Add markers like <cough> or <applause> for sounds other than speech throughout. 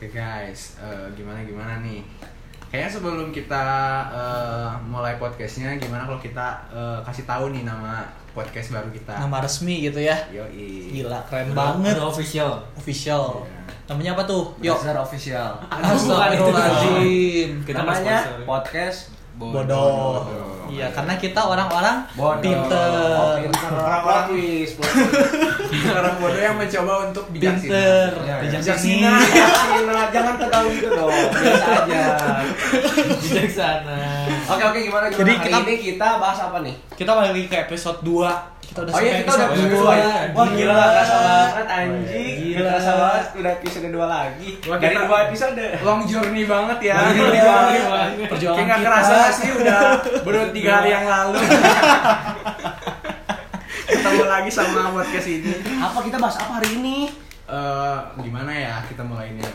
Oke guys, eh, gimana gimana nih? Kayaknya sebelum kita eh, mulai podcastnya, gimana kalau kita eh, kasih tahu nih nama podcast baru kita? Nama resmi gitu ya. Yoi. Gila, keren Udah- banget. udah official Official. Iya. Namanya apa tuh? Yuk. Dasar official. Astagfirullahaladzim. Kita Namanya podcast Bodoh. Bodoh. Iya, karena kita orang-orang bodoh. pinter. Oh, pinter. Plot twist. Orang bodoh yang mencoba untuk bijaksana. Pinter. Bijaksana. Bijaksana, jangan tegang gitu dong. Biasa aja. bijaksana Oke, oke gimana gimana? Jadi Hari kita- ini kita bahas apa nih? Kita balik lagi ke episode 2. Kita udah Oh iya, sampai kita udah episode episode dua. 2 ya. Wah, gila gak kerasa banget anjing. Gila. Gila kerasa banget udah episode 2 lagi. Wah, Dari kita- 2 episode. Long journey banget ya. Long journey Iya. banget. Perjuangan Kayak kerasa sih udah baru tiga hari yang lalu. <laughs> Ketemu lagi sama podcast ini. Apa kita bahas apa hari ini? Eh, gimana ya kita mulainya?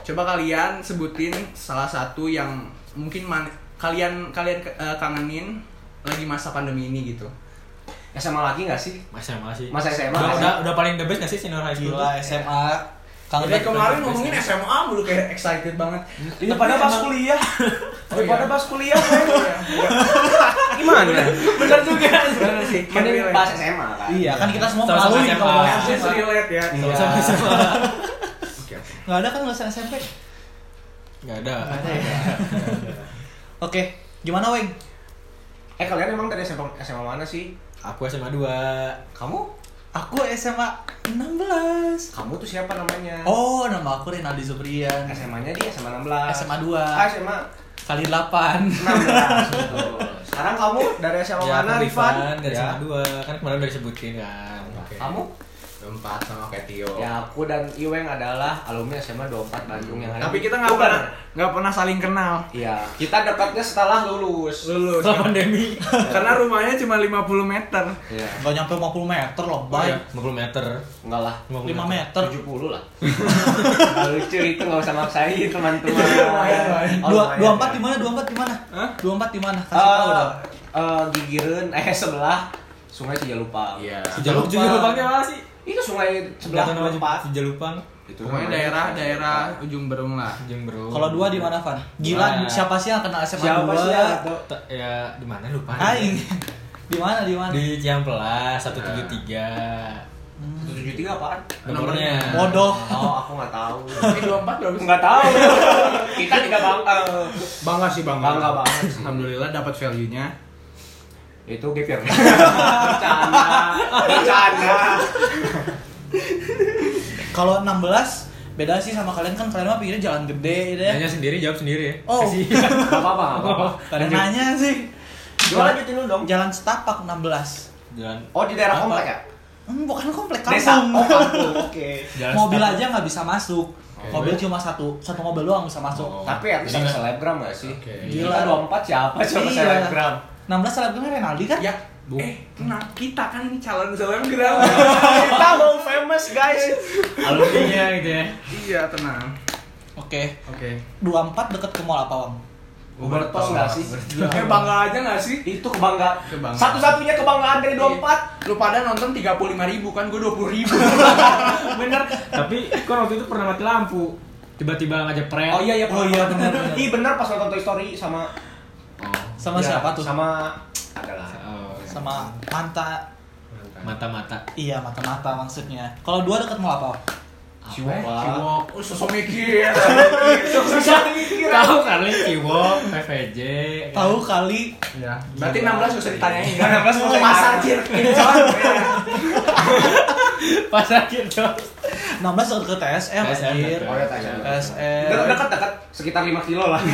Coba kalian sebutin salah satu yang mungkin man- kalian kalian eh, kangenin lagi masa pandemi ini gitu. SMA lagi gak sih? masa masih Masa SMA udah, udah, sih? udah paling the best gak sih senior high school Gila, tuh? SMA. Kangen Jadi banget. kemarin ngomongin SMA mulu kayak excited banget. Itu pada pas kuliah. Oh, iya. Pada pas kuliah. Iya, iya. Gimana? bener juga Bener sih, Mending bahas SMA kan. Iya, kan kita semua Sama-sama melalui SMA. kalau SMA. relate ya. Iya. sama sama Oke, oke. Nggak ada kan lulusan SMP? Nggak ada Nggak ada ya? Oke, gimana Weng? Eh kalian emang dari SMA, SMA mana sih? aku SMA 2 Kamu? Aku SMA 16. Kamu tuh siapa namanya? Oh, nama aku Renaldi Zubrian. SMA-nya dia SMA 16. SMA 2 Ah, SMA kali 8. 16. betul. Sekarang kamu dari SMA ya mana, Rifan? Rifan dari Ya. SMA 2 kan kemarin udah disebutin kan Oke. Kamu? Empat sama kayak Tio. Ya, aku dan Iweng adalah alumni SMA 24 Bandung yang ada Tapi kita nggak pernah nggak pernah saling kenal. Iya, kita dekatnya setelah lulus. Lulus. setelah pandemi <laughs> Karena rumahnya cuma 50 meter. Iya. Nggak nyampe 50 meter loh, oh, bay. 50 meter Enggak lah. 50 5 meter. 70 lah. <laughs> Lucu itu nggak usah maksain teman-teman. Lumayan, lumayan. Oh, Dua, 24 ya. di mana? 24 di mana? Hah? 24 di mana? Kasih tahu Eh, dong. eh, gigireun eh sebelah Sungai Cijalupang. Iya. Sejaluk Lupa. Sejalupangnya mana sih Itu sungai sebelah 24. Sejalupang Itu Pokoknya namanya daerah Sungai daerah Cijalupang. ujung berung lah. Jembrong Kalau dua di mana, Van? Gila, Nah. siapa sih yang kenal SMA Siapa 2? sih yang? Ta- ya di mana lupa Aing. <laughs> di mana? Di mana? di Ciamplas 173 Hmm. 73 apaan? nomornya Bodoh. Oh, aku nggak tahu. <laughs> Ini 24 berapa sih? Nggak tahu. <laughs> Kita tidak bangga. Bangga sih bangga. Bangga banget sih. Alhamdulillah dapat value-nya. Itu gapir. Bercanda. Bercanda. Kalau 16 beda sih sama kalian kan kalian mah pikirnya jalan gede gitu ya. Nanya sendiri jawab sendiri ya Oh. Kasih. <laughs> Nggak apa-apa, nggak apa-apa. <laughs> Kalian nanya sih. Gimana lanjutin dulu dong? Jalan setapak 16. jalan Oh, di daerah Apa? komplek ya? Hmm, bukan komplek Desa. kampung. Oh, kampung. <laughs> Oke. mobil setapak. aja nggak bisa masuk. Oke. Mobil cuma satu, satu mobil doang bisa masuk. Oh. Tapi ya bisa selebgram gak sih? Oke. Gila. Kita 24 siapa coba Iya. selebgram? 16 selebgram Renaldi kan? Ya, Bu. eh, nah kita kan ini calon selebgram. <laughs> Kita mau famous guys. alumninya gitu ya iya, tenang. Oke. Oke. 24 deket ke mall apa, Bang? Ubertos nggak sih? Eh bangga aja nggak sih? Itu kebanggaan. Kebanggaan. Satu-satunya kebanggaan dari 24. Lu pada nonton 35 ribu kan, gue 20 ribu. <laughs> bener tapi kan waktu itu pernah mati lampu tiba-tiba ngajak prank Oh iya iya. Oh iya, benar. Ih benar pas nonton Toy Story sama oh Sama Ya, siapa tuh? Sama adalah. Sama manta. mata-mata Iya, mata-mata maksudnya. Kalau dua deket mall apa? Ciwok. Ciwok, oh, sosok mikir. Susah mikir. tahu kali Ciwok PVJ Tahu kali Ya, berarti 16 gak usah ditanyain. Nggak, 16 nggak usah Pasar. Cirkicon. pasar gitu 16 deket ke TSM TSM, anjir. Oh ya tanya. TSM. Dekat dekat dekat sekitar 5 kilo lah. <laughs>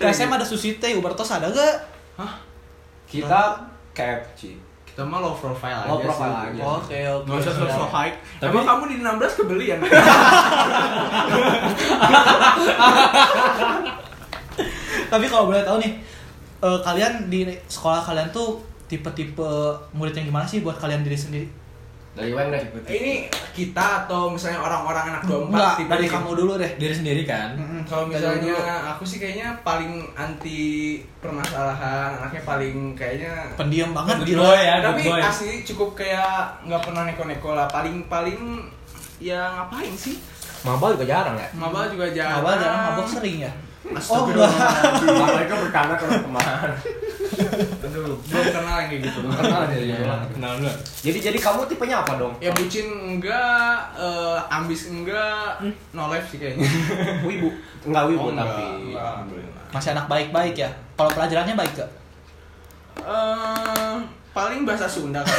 TS- TSM ada sushi teh, Ubertos ada gak? Kita KFC. Kita mah low profile Low aja profile sih. aja. Oke, oke. Nggak usah sosok high. Tapi- Emang kamu di 16 kebelian? Tapi kalau boleh tahu nih, eh, kalian di sekolah kalian tuh tipe-tipe murid yang gimana sih buat kalian diri sendiri? Dari deh. Ini kita atau misalnya orang-orang anak 24 Enggak, tipe dari kamu dulu deh. Diri sendiri kan. Mm-mm, Kalau misalnya aku sih kayaknya paling anti permasalahan, anaknya paling kayaknya Pendiam banget boy ya, tapi boy. asli cukup kayak nggak pernah neko-neko lah. Paling paling ya ngapain sih? Mabal juga jarang ya. Mabal juga jarang. Mabal jarang mabok sering ya. Oh enggak. Mabal itu bercanda kalau kemarin. <laughs> Belum kenal yang kayak gitu. Kenal dia. Iya, kenal dulu. Jadi jadi kamu tipenya apa dong? Ya bucin enggak, eh, ambis enggak, no life sih kayaknya. <laughs> wibu. Enggak wibu Oh, enggak, tapi. enggak, alhamdulillah. Masih anak baik-baik ya. Kalau pelajarannya baik gak? Eh, paling bahasa Sunda kan.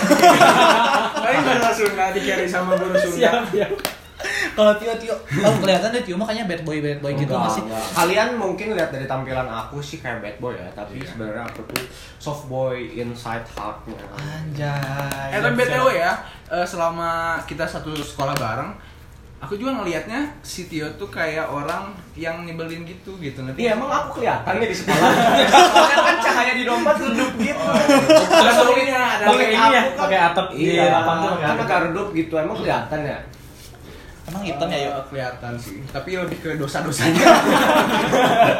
<laughs> paling bahasa Sunda di carry sama guru Sunda. Kalau Tio Tio, oh kelihatan deh Tio makanya bad boy bad boy gitu Enggak, masih. enggak. Kalian mungkin lihat dari tampilan aku sih kayak bad boy ya, tapi sebenarnya aku tuh soft boy inside heartnya. Anjay. Eh tapi BTW ya, eh, selama kita satu sekolah bareng, aku juga ngelihatnya si Tio tuh kayak orang yang nyebelin gitu gitu ngerti? Iya emang aku kelihatannya di sekolah. Soalnya kan cahaya di dompet redup gitu. Ada solusinya, ada Pakai ini ya, Aku kan- pakai atap Iya, pakai kan redup gitu. Emang kelihatan ya? Emang hitam ya yuk. Eh, kelihatan sih, tapi lebih ke dosa-dosanya. <laughs>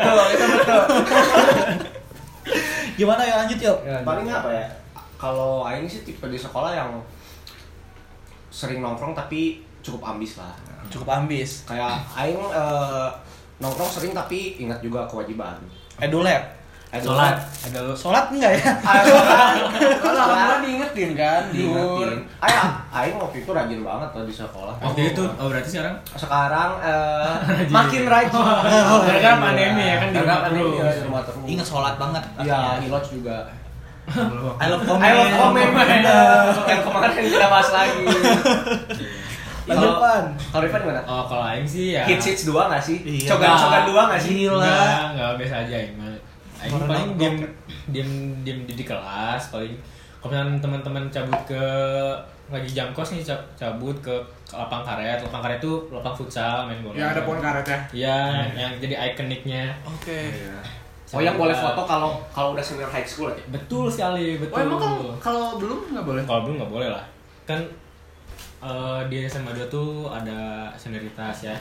Betul, itu betul. <laughs> Gimana ya lanjut yuk? Paling apa ya? Kalau Aing sih tipe di sekolah yang sering nongkrong tapi cukup ambis lah. Cukup ambis. Kayak Aing eh, nongkrong sering tapi ingat juga kewajiban. Edulet. Eh, Sholat. Ada lu. Sholat enggak ya? Ah. Kalau alhamdulillah diingetin kan, Diingetin. Ayah, Aing waktu itu rajin banget tuh di sekolah. Waktu itu, oh berarti sekarang Sekarang eh, makin rajin. Gara-gara pandemi ya kan, di rumah pandemi, terus. ya, di rumah terus. Ingat sholat banget. Iya, Hilot juga. I love comment. I love comment. Yang kemarin kita bahas lagi. <laughs> Lanjut, Pan. Kalau Rifan gimana? Oh, kalau Aing sih ya. Hits hits dua nggak sih? Iya. Cogan-cogan dua nggak sih? Gila. Enggak, enggak biasa aja Aing mah. Aing Orang paling diem diem diem di, di kelas paling kalau misalnya teman-teman cabut ke lagi jam kos nih cab- cabut ke, ke lapang karet lapang karet itu lapang futsal main bola Ya ada pohon karet ya. Iya, yang jadi ikoniknya. Oke. Oh yang boleh foto kalau kalau udah senior high school aja. Betul sekali, Oh betul. emang kalau kalau belum nggak boleh? Kalau belum nggak boleh lah. Kan eh, di SMA 2 tuh ada senioritas ya.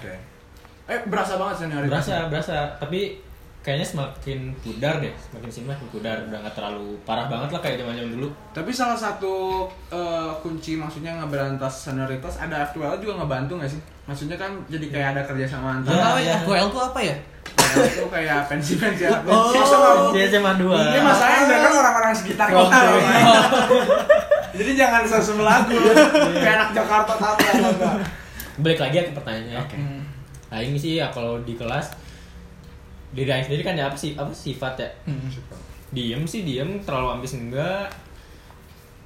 Eh berasa banget senioritas. Berasa, berasa. Tapi kayaknya semakin pudar deh, semakin sini makin pudar. Udah nggak terlalu parah banget lah kayak zaman-zaman dulu. Tapi salah satu eh, kunci maksudnya ngeberantas senioritas ada F2L juga ngebantu nggak sih? Maksudnya kan jadi kayak ada kerjasama antar. Tahu Iya, ya, iya. FWL tuh apa ya? Itu kayak pensi-pensi ya. Oh. Pensi sama- Di SMA 2. Ini masalahnya dengar orang-orang sekitar Oh, kota. loh. iya. Jadi jangan sosok lagu kayak anak Jakarta enggak. Balik lagi ya ke pertanyaannya. Hmm. Nah ini sih ya kalau di kelas diri Aing sendiri kan ya apa sih? Apa sifat ya? Hmm. diem sih diem terlalu ambis enggak.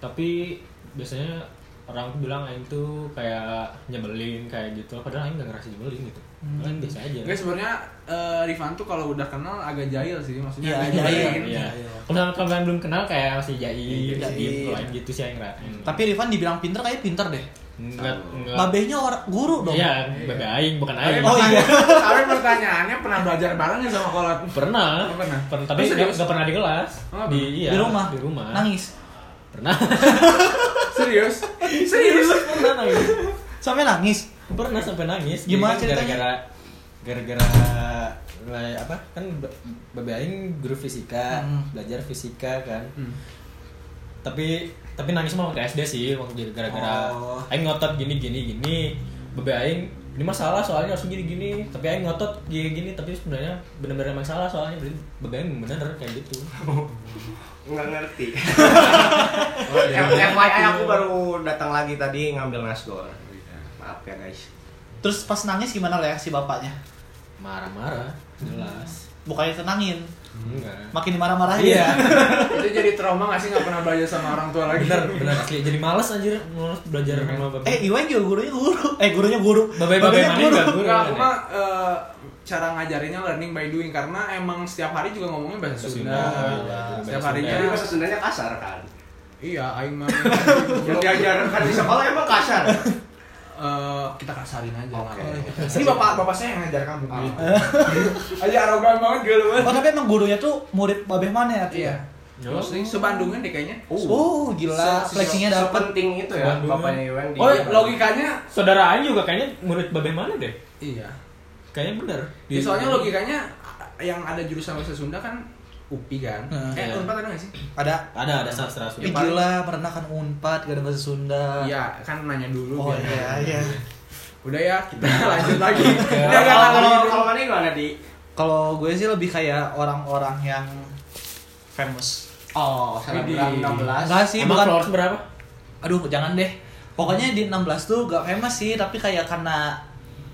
Tapi biasanya orang tuh bilang Aing tuh kayak nyebelin kayak gitu padahal Aing gak ngerasa nyebelin gitu Hmm. Aing biasa aja Guys sebenarnya eh, Rifan tuh kalau udah kenal agak jahil sih maksudnya. Iya, agak jahil. nyebelin. Iya. Iya. Kalau kalian belum kenal kayak masih jaim, Jaim. diem, lain gitu sih Aing Aing. Tapi Rifan dibilang pinter kayak pinter deh. enggak enggak. Babehnya orang guru dong. Iya, bebe Aing bukan Aing. Oh, iya. Tapi pertanyaannya pernah belajar bareng nggak sama kolot? Pernah. Oh, pernah. Tapi Oh, nggak serius? nggak pernah di kelas. Oh, di iya, Di rumah. Di rumah. Nangis. Pernah. <laughs> <laughs> Serius? Serius? pernah nangis. Sampai nangis. Pernah sampai nangis. Gimana ceritanya? Gara-gara gara-gara apa? Kan ba- babe aing guru fisika, Hmm. belajar fisika kan. Hmm. Tapi tapi nangis mah waktu SD sih, waktu gara-gara Oh. aing ngotot gini gini gini. Babe aing ini masalah soalnya harus gini gini tapi aing ngotot gini gini tapi sebenarnya benar-benar emang salah soalnya berarti aing bener kayak gitu <laughs> Nggak ngerti. <laughs> Oh, F- FYI aku baru datang lagi tadi ngambil nasgor. Maaf ya guys. Terus pas nangis gimana reaksi bapaknya? marah-marah jelas Bukannya tenangin, enggak makin dimarah-marahin. Iya. <laughs> Itu jadi trauma nggak sih nggak pernah belajar sama orang tua lagi? bener bener asli jadi males anjir males belajar sama babe Eh, Iwan juga gurunya guru. Eh, gurunya guru. babe Babenya mana guru Enggak, aku mah eh, cara ngajarinnya learning by doing karena emang setiap hari juga ngomongnya bahasa Sunda. Sunda. Setiap harinya. Jadi bahasa Sundanya kasar kan. Iya, aing mah Yang diajarkan di sekolah emang kasar. Eh, kita kasarin aja. Nggak apa-apa. Ini bapak bapak saya yang ngajar kamu. Gitu. <laughs> Aja arogan banget gue lu. Oh, tapi emang gurunya tuh murid babeh mana ya? Iya. Mostly sebandungan deh kayaknya. Oh, gila. Se- se- Flexingnya dapet. Sepenting itu ya bapaknya Iwan di Oh, logikanya Saudara Aing juga kayaknya murid babeh mana deh? iya. Kayaknya bener. Ya, soalnya logikanya yang ada jurusan bahasa Sunda kan UPI kan. Hmm. eh, Iya. Unpad ada nggak sih? Ada. Ada ada sastra Sunda. gila, merendahkan Unpad, gak ada bahasa Sunda. Iya, kan nanya dulu. Oh biar- iya, iya. Udah ya, kita lanjut lagi. Oke. Udah kalau gak kalau kalau mana gimana di Kalau gue sih lebih kayak orang-orang yang famous. Oh, selebgram Widih. 16 Enggak sih, Emang bukan. followers berapa? Aduh, jangan deh. Pokoknya di 16 tuh gak famous sih, tapi kayak karena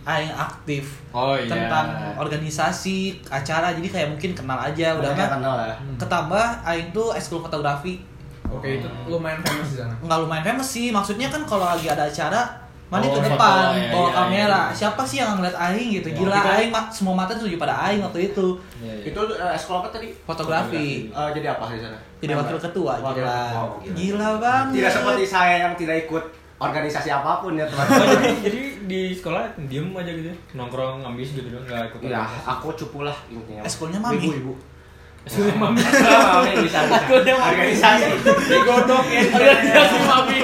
aing aktif Oh iya. tentang organisasi, acara, jadi kayak mungkin kenal aja udah Udah mah. kenal ya Ketambah aing tuh ekskul fotografi. Oke, itu lumayan famous di sana. Nggak lumayan famous sih, maksudnya kan kalau lagi ada acara Mana Oh, ke depan iya, bawa iya, kamera. iya. Siapa sih yang ngeliat aing gitu? Ya, Gila kan- aing semua mata tuh pada aing waktu itu. Iya, iya. Itu eh, sekolah apa tadi? Fotografi. Eh, jadi apa di sana? Jadi wakil ketua, Wakil gila. ketua, oh, gila. Gila banget. Tidak seperti saya yang tidak ikut organisasi apa pun ya Oh, teman-teman. jadi, jadi di sekolah diem aja gitu ya? Nongkrong ambis gitu doang nggak ikut Ya, aku cupu lah intinya. Eskulnya mami. Ibu-ibu. Sudah mami. <laughs> Mami bisa bisa. Aku udah mami. Organisasi. Digodok ya. Organisasi <laughs> mami.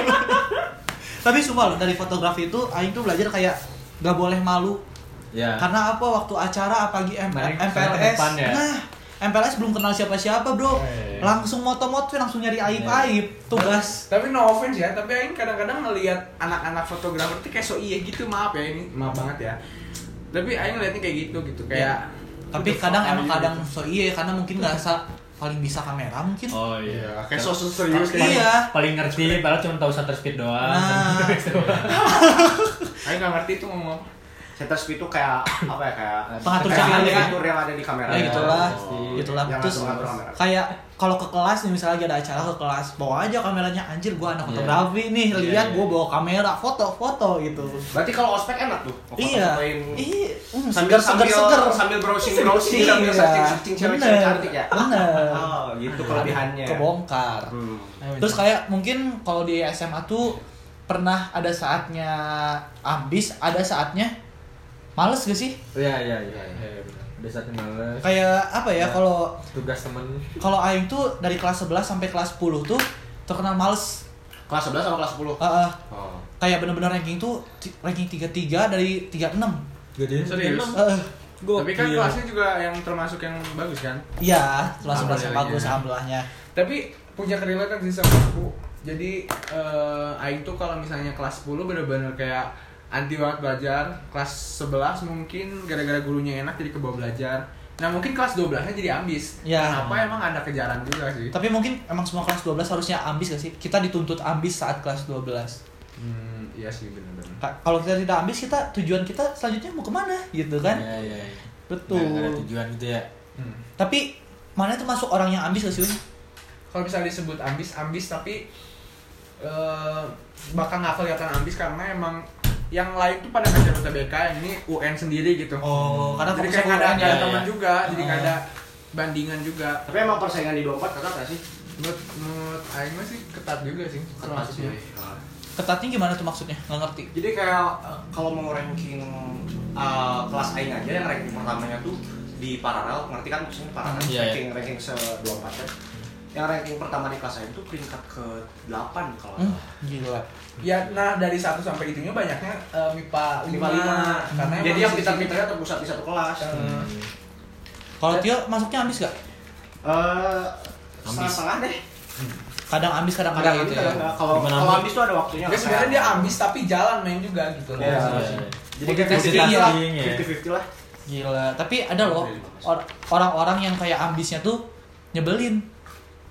Tapi sumpah loh dari fotografi itu aing tuh belajar kayak gak boleh malu. Ya. Karena apa waktu acara apalagi MPLS. ya? Nah, MPLS belum kenal siapa-siapa, Bro. Eh. Langsung moto-moto langsung nyari aib-aib tugas. Tapi no offense ya, tapi Aing kadang-kadang ngelihat anak-anak fotografer tuh kayak so iya gitu, maaf ya ini, maaf banget ya. Tapi Aing ngeliatnya kayak gitu gitu, kayak Tapi kadang emang kadang gitu. so iya karena mungkin nggak sa paling bisa kamera mungkin. Oh Iya, iya. kayak so so serius kayak Iya. Paling ngerti, padahal cuma tahu shutter speed doang. Nah. <laughs> Aing gak ngerti itu ngomong apa. Shutter speed itu kayak apa ya kayak Pengatur kayak cahaya. pengatur yang ada di kamera. Ya gitulah. Oh. Gitulah. Terus kayak kalau ke kelas nih misalnya ada acara ke kelas bawa aja kameranya anjir gua anak Iya. fotografi nih Iya, lihat iya. gua bawa kamera foto-foto gitu Berarti kalau ospek enak tuh. iya iya mm, Sambil seger seger sambil seger sambil browsing browsing Iya. sambil searching searching cewek-cewek Bener. cantik ya. Bener. <laughs> Oh, gitu kelebihannya. kebongkar Hmm. terus kayak mungkin kalau di SMA tuh pernah ada saatnya ambis ada saatnya males gak sih Iya iya iya. Iya, benar. Udah saatnya males. kayak apa ya Ya. kalau Tugas temen. kalau aing tuh dari kelas 11 sampai kelas 10 tuh terkenal males Kelas 11 sama kelas 10? Heeh. Oh. kayak bener-bener ranking tuh ranking 33 dari 36 Gede. Serius? Heeh. Tapi kan kelasnya juga yang termasuk yang bagus kan. iya kelas 11 yang bagus alhamdulillahnya Tapi punya kerelatan sih sama aku. Jadi eh, Aing tuh kalau misalnya kelas 10 bener-bener kayak anti banget belajar. Kelas 11 mungkin gara-gara gurunya enak jadi kebawa belajar. Nah mungkin kelas 12 nya jadi ambis. Ya. Kenapa emang ada kejaran juga sih? tapi mungkin emang semua kelas 12 harusnya ambis gak sih kita dituntut ambis saat kelas 12 Hmm, iya sih bener-bener. Ka- kalau kita tidak ambis kita tujuan kita selanjutnya mau ke mana gitu kan Iya iya. iya. betul Nggak ada tujuan gitu ya. Hmm. tapi mana tuh masuk orang yang ambis gak sih? Kalau misalnya disebut ambis, ambis tapi eh bakal nggak kelihatan ambis karena emang yang lain tuh pada ngajar UTBK ini UN sendiri gitu. Oh, karena jadi kayak nggak ada, ada ya, teman ya. juga, jadi nggak ada bandingan juga. Tapi emang persaingan di 24 ketat gak sih? Menurut menurut Aing sih ketat juga sih termasuknya. ketatnya gimana tuh maksudnya nggak ngerti Jadi kayak kalau mau ranking eh, kelas aing aja yang ranking pertamanya tuh di paralel, ngerti kan maksudnya paralel Iya, iya. ranking ranking se 24 ya. Yang ranking pertama di kelas aing tuh peringkat ke 8 kalau hmm, salah. gila Ya, nah dari satu sampai itunya banyaknya eh, MIPA 5, lima lima. karena Jadi emang yang pintar-pintarnya terpusat di satu kelas. Eh, kalau Tio masuknya ambis gak Eh, Ambis. setengah-setengah deh. kadang ambis kadang Kadang gitu ya. Kalau kalau ambis? ambis tuh ada waktunya. Dia sebenarnya dia ambis tapi jalan main juga gitu. Iya. Iya. Jadi kayak Multitasking 50 lah, ya. 50-50 lah. gila tapi ada loh or- orang-orang yang kayak ambisnya tuh nyebelin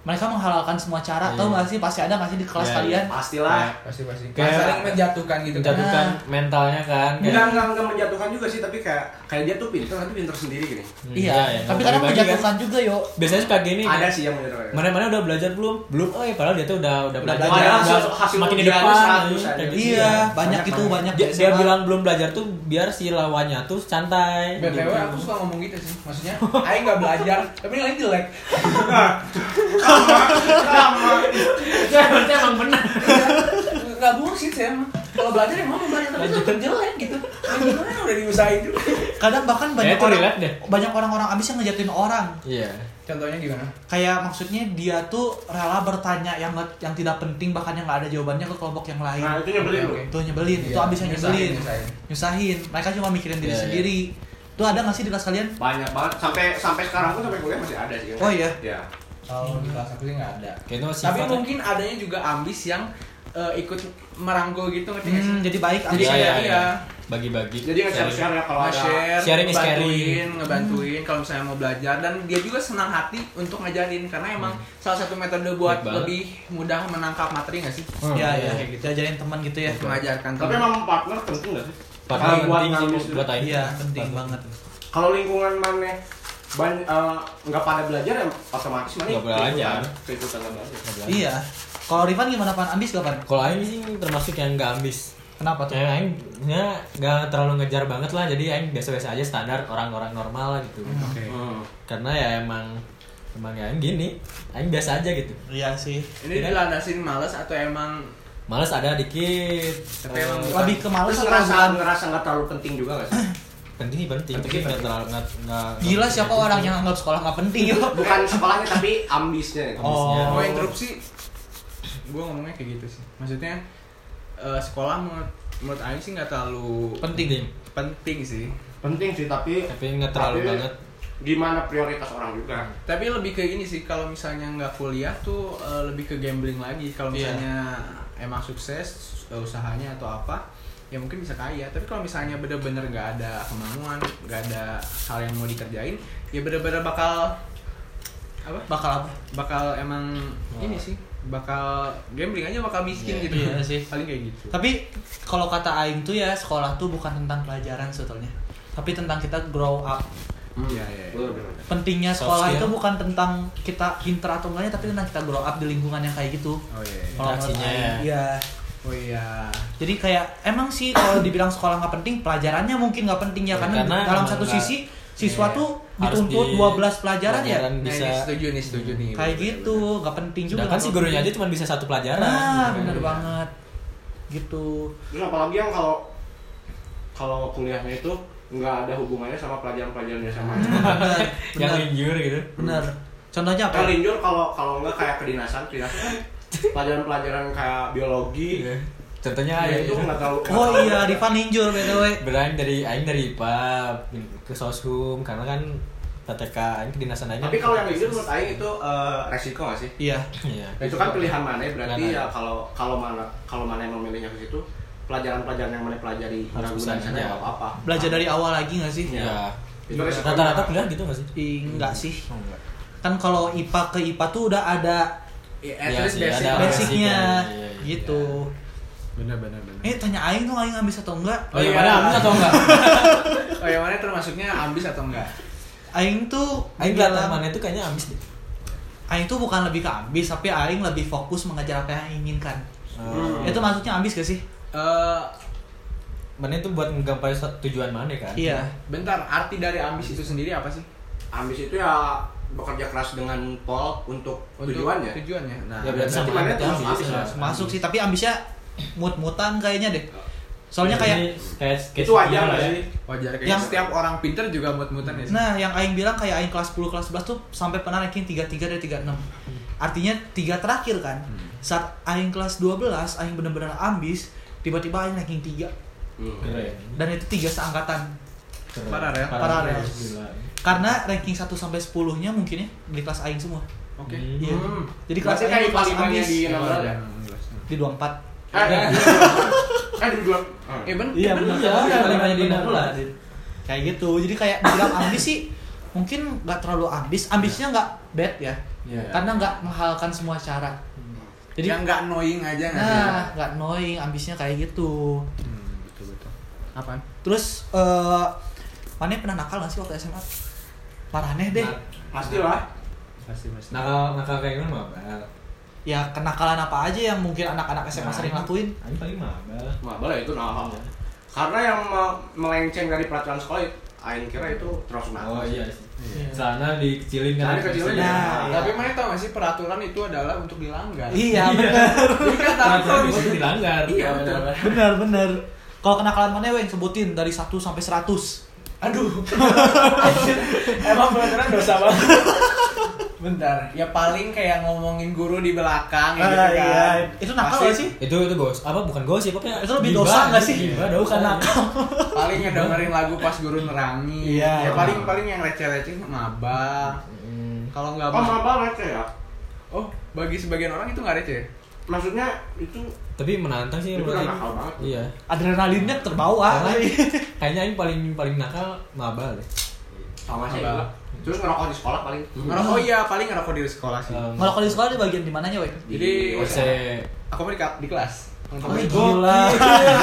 mereka menghalalkan semua cara Iya. tau gak sih pasti ada gak sih di kelas Iya, iya. kalian Pastilah. Pasti pasti. Kayak- saling menjatuhkan gitu. kan. Menjatuhkan Nah. mentalnya kan. kayak- Enggak, enggak, enggak menjatuhkan juga sih, tapi kayak kayak dia tuh pintar, tapi pintar sendiri gini. Hmm, iya iya, tapi nggak kadang bagi-bagi kan. menjatuhkan juga yo Biasanya suka gini. Ada sih yang menjatuhkan. Mana-mana udah belajar belum? Belum. Oh, iya, padahal dia tuh udah udah Udah belajar. belajar. udah Hasil- semakin di depan. 100 anjing, aja. kayak gitu. iya banyak Banyak itu banyak Dia, di dia bilang belum belajar tuh biar si lawannya tuh santai. BTW Gitu. aku suka ngomong gitu sih. Maksudnya Aing nggak belajar, tapi lain jelek. <laughs> Itu berarti emang benar. Nggak bullshit sih emang. kalau belajar emang mau belajar tapi tetap jelek gitu gimana udah diusahain juga kadang bahkan banyak itu orang banyak orang-orang ambis yang ngejatuhin orang Iya. contohnya gimana kayak maksudnya dia tuh rela bertanya yang yang tidak penting bahkan yang nggak ada jawabannya ke kelompok yang lain Nah, itu nyebelin oke. itu nyebelin itu Iya, abis yang nyusahin, nyebelin nyusahin. nyusahin mereka cuma mikirin diri Iya, iya. sendiri itu ada nggak sih di kelas kalian Banyak banget sampai sampai sekarang pun sampai kuliah masih ada sih. Oh, iya? Iya. Kalau di kelas aku sih nggak ada Kayaknya tapi sifatnya- mungkin adanya juga ambis yang eh, ikut merangkul gitu ngerti nggak sih Hmm, jadi baik Jadi iya, iya. iya. Bagi-bagi. Jadi nge-share-share ya kalau ada nge-share, Sharing is ngebantuin, caring. ngebantuin kalau misalnya mau belajar dan dia juga senang hati untuk ngajarin karena emang salah satu metode buat Baik banget. lebih mudah menangkap materi nggak sih? Hmm, ya iya, ya kayak gitu. teman gitu ya Mengajarkan Tapi teman. emang partner penting gak sih? Partner buat penting buat Aing. iya penting banget Kalau lingkungan mana banyak nggak pada belajar ya otomatis mana Nggak belajar. keikutan nggak belajar. iya kalau Rifan gimana pan ambis gak pan Kalau Aing sih termasuk yang nggak ambis. kenapa tuh Ya, Aing ya, nggak terlalu ngejar banget lah, jadi Aing biasa-biasa aja standar orang-orang normal lah gitu. Oke. Hmm. Karena ya emang emang ya Aing gini, Aing biasa aja gitu. iya sih Ini dilandasin males atau emang Males ada dikit, tapi emang Eh, lebih ke males ngerasa ngerasa nggak terlalu penting juga gak sih? <clears throat> penting sih penting, Penting tapi sih nggak terlalu nggak nggak. gila siapa orang yang anggap sekolah nggak penting <laughs> Bukan sekolahnya tapi ambisnya. Oh. mau interupsi gue ngomongnya kayak gitu sih maksudnya eh, sekolah menurut menurut Aing sih nggak terlalu penting, penting sih Penting sih tapi tapi nggak terlalu Tapi- banget. gimana prioritas orang juga. tapi lebih ke ini sih kalau misalnya nggak kuliah tuh eh, lebih ke gambling lagi kalau Iya. misalnya emang sukses eh, usahanya atau apa ya mungkin bisa kaya. Tapi kalau misalnya bener-bener nggak ada kemauan nggak ada hal yang mau dikerjain ya bener-bener bakal apa? Bakal apa? Bakal emang ini sih bakal gambling aja bakal miskin Iya, gitu. iya sih. <laughs> paling kayak gitu. Tapi kalau kata Aing tuh ya sekolah tuh bukan tentang pelajaran sebetulnya. Tapi tentang kita grow up. Iya, iya, iya. Betul, betul. pentingnya sekolah itu bukan tentang kita pinter atau enggaknya tapi tentang kita grow up di lingkungan yang kayak gitu. Oh iya, iya. Interaksinya ya. iya oh iya jadi kayak emang sih kalau dibilang sekolah nggak penting pelajarannya mungkin nggak penting ya Ya, karena, karena dalam satu sisi siswa Iya. tuh dituntut di- 12 pelajaran ya pelajaran nah, bisa ini setuju nih setuju nih kayak bener, gitu nggak penting juga Sedangkan si gurunya aja cuma bisa satu pelajaran. nah gitu. bener banget gitu Terus apalagi yang kalau kalau kuliahnya itu nggak ada hubungannya sama pelajaran-pelajaran yang sama. <laughs> bener yang bener linjur gitu. bener contohnya apa Kayak linjur kalau kalau nggak kayak kedinasan, kedinasan kan pelajaran-pelajaran kayak biologi Iya. Contohnya ya, ya, itu nggak tahu. oh iya Rifan ninjur btw Beraing dari aing dari IPA ke Soshum karena kan TTK aing kedinasan aing. Tapi kalau yang linjur menurut Aing itu eh, resiko nggak sih? iya Iya. Nah, itu kan pilihan mana berarti Pilihan ya kalau kalau mana kalau mana yang memilihnya ke situ pelajaran-pelajaran yang mana pelajari Harus bisa ya apa-apa. belajar dari awal lagi nggak sih Iya. Itu resikonya. Rata-rata kuliah gitu nggak sih? Ih, enggak sih Oh, enggak. kan kalau IPA ke IPA tuh udah ada Ya, at least sih, basic ada basicnya iya, iya. gitu bener bener bener eh tanya Aing tuh Aing ambis atau enggak Oh, yang iya. mana ambis atau enggak? <laughs> oh yang mana termasuknya ambis atau enggak Aing tuh Aing kelihatan mana itu kayaknya ambis deh. Aing tuh bukan lebih ke ambis tapi Aing lebih fokus mengejar apa yang Aing inginkan Oh. itu maksudnya ambis gak sih Eh, Mana itu buat menggapai tujuan mana kan? iya bentar arti dari ambis itu sendiri apa sih Ambis itu ya bekerja keras dengan pol untuk, tujuannya. tujuannya nah Ya berarti sama mana ambis ya. lah. masuk sih tapi ambisnya mut-mutan kayaknya deh soalnya kayak kayak kayak Itu wajar nggak ya. sih? wajar kayaknya Yang- setiap orang pinter juga mut-mutan ya sih Nah, yang Aing bilang kayak Aing kelas 10, kelas 11 tuh sampai pernah ranking 33 dari 36. Artinya tiga terakhir kan. Saat Aing kelas 12, Aing bener-bener ambis, tiba-tiba Aing ranking 3. Hmm. Dan itu tiga seangkatan. Keren. Paralel. Paralel. Karena ranking 1 sampai 10-nya mungkin ya di kelas Aing semua. oke Hmm. Iya. Hmm. Jadi kelas Aing kelas IPA-nya ambis di nomor berapa ya? di 24. Eh, eh, <laughs> eh, di dua. eh ben Iya, ben- benar. iya, Iya, paling di benar. 16. Kayak gitu. Jadi kayak dibilang ambis sih mungkin nggak terlalu ambis. Ambisnya nggak bad ya. Iya. Karena nggak menghalalkan semua cara. Jadi yang nggak annoying aja nggak sih Nah, nggak annoying, ambisnya kayak gitu. hmm, betul betul apaan Terus eh mana pernah nakal gak sih waktu SMA? Parahnya deh. Nah, Pasti lah. pasti pasti Nakal nakal kayak gimana mabal? Ya kenakalan apa aja yang mungkin anak-anak SMA Nah, sering ini- lakuin. Aing paling mabal. Mabal ya itu nah. Karena yang me- melenceng dari peraturan sekolah Aing kira itu termasuk nakal. Oh iya sih. Iya. Celana dikecilin kan. Celana dikecilin, Iya. Nah, iya. Tapi mana tau gak sih peraturan itu adalah untuk dilanggar. Iya, bener. <laughs> Jadi kan Peraturan itu dilanggar. Iya, betul. bener, bener. Kalau kenakalan mana weng sebutin dari 1 sampai 100. Aduh. <laughs> Emang beneran dosa banget. Bentar, ya paling kayak ngomongin guru di belakang ya Ah, gitu kan. iya. Itu nakal Pasti gak sih? Itu itu gos. Apa bukan gos sih? Pokoknya Itu lebih dosa nggak sih? Gibah, dosa. Bukan nakal. Paling ngedengerin lagu pas guru nerangi. Iya. Ya paling paling yang receh-receh maba. Hmm. Kalau nggak Oh, maba- receh ya? Oh, bagi sebagian orang itu nggak receh. Maksudnya itu Tapi menantang sih Itu menurut Aing. nakal banget. Iya. Adrenalinnya terbawa. Karena <laughs> kayaknya Aing paling paling nakal maba deh. sama sih. Mabal. Terus ngerokok di sekolah paling. Ngerokok oh iya, paling ngerokok di sekolah sih. Um, Kalau di sekolah di bagian di mananya, weng? Jadi WC. aku di, di kelas. Oh, gila.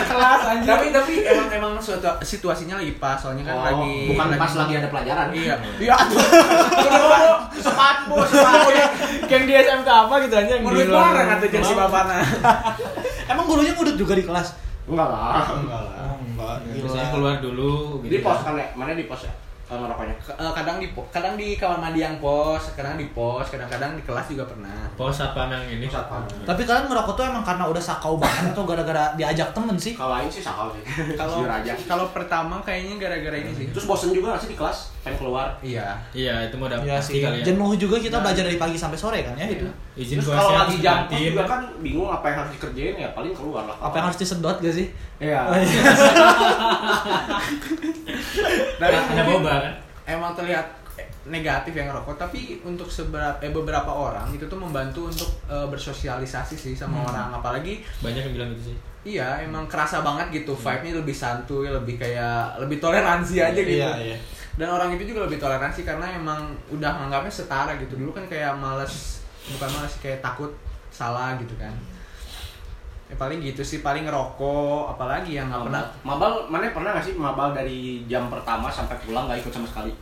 kelas <laughs> anjir. Tapi tapi emang emang suatu situasinya lagi pas soalnya kan Oh, lagi bukan pas lagi ada pelajaran. Iya. Iya <laughs> tuh. Sepat bu. Yang di SMK apa gitu aja yang Menurut di luar- bareng kata jadi si bapana. <laughs> Emang gurunya ngudut juga di kelas? Enggak lah. Enggak lah. enggak. Biasanya keluar dulu Di gitu. pos kan ya? Mana di pos ya? Kalau ngerokoknya. K- eh, kadang di kadang di kamar mandi yang pos, kadang di pos, kadang-kadang di kelas juga pernah. Pos apa yang ini? Pusat pam. Tapi kalian ngerokok tuh emang karena udah sakau banget atau gara-gara diajak temen sih? Kalau lain sih sakal sih. <laughs> Kalau kalau pertama kayaknya gara-gara ini sih. Terus bosen juga gak sih di kelas? Pengen keluar. Iya. Iya, itu mau dapat Iya pasti sih. kali ya. Jenuh juga kita belajar dari pagi sampai sore kan ya itu. Izin Terus kalau lagi jam pos gantiin. juga kan bingung apa yang harus dikerjain ya paling keluar lah. Apa yang harus disedot gak sih? Iya. <laughs> Ada mungkin boba kan? Emang terlihat negatif yang ngerokok, tapi untuk seberapa eh, beberapa orang itu tuh membantu untuk eh, bersosialisasi sih sama Hmm. orang, apalagi Banyak yang bilang gitu sih. Iya, emang kerasa banget gitu vibe-nya lebih santuy, lebih kayak lebih toleransi aja gitu. Iya, iya. Dan orang itu juga lebih toleransi karena emang udah menganggapnya setara gitu. Dulu kan kayak males, bukan males kayak takut salah gitu kan. Ya paling gitu sih, paling ngerokok, apalagi yang nggak pernah Mabal, mana pernah gak sih mabal dari jam pertama sampai pulang gak ikut sama sekali?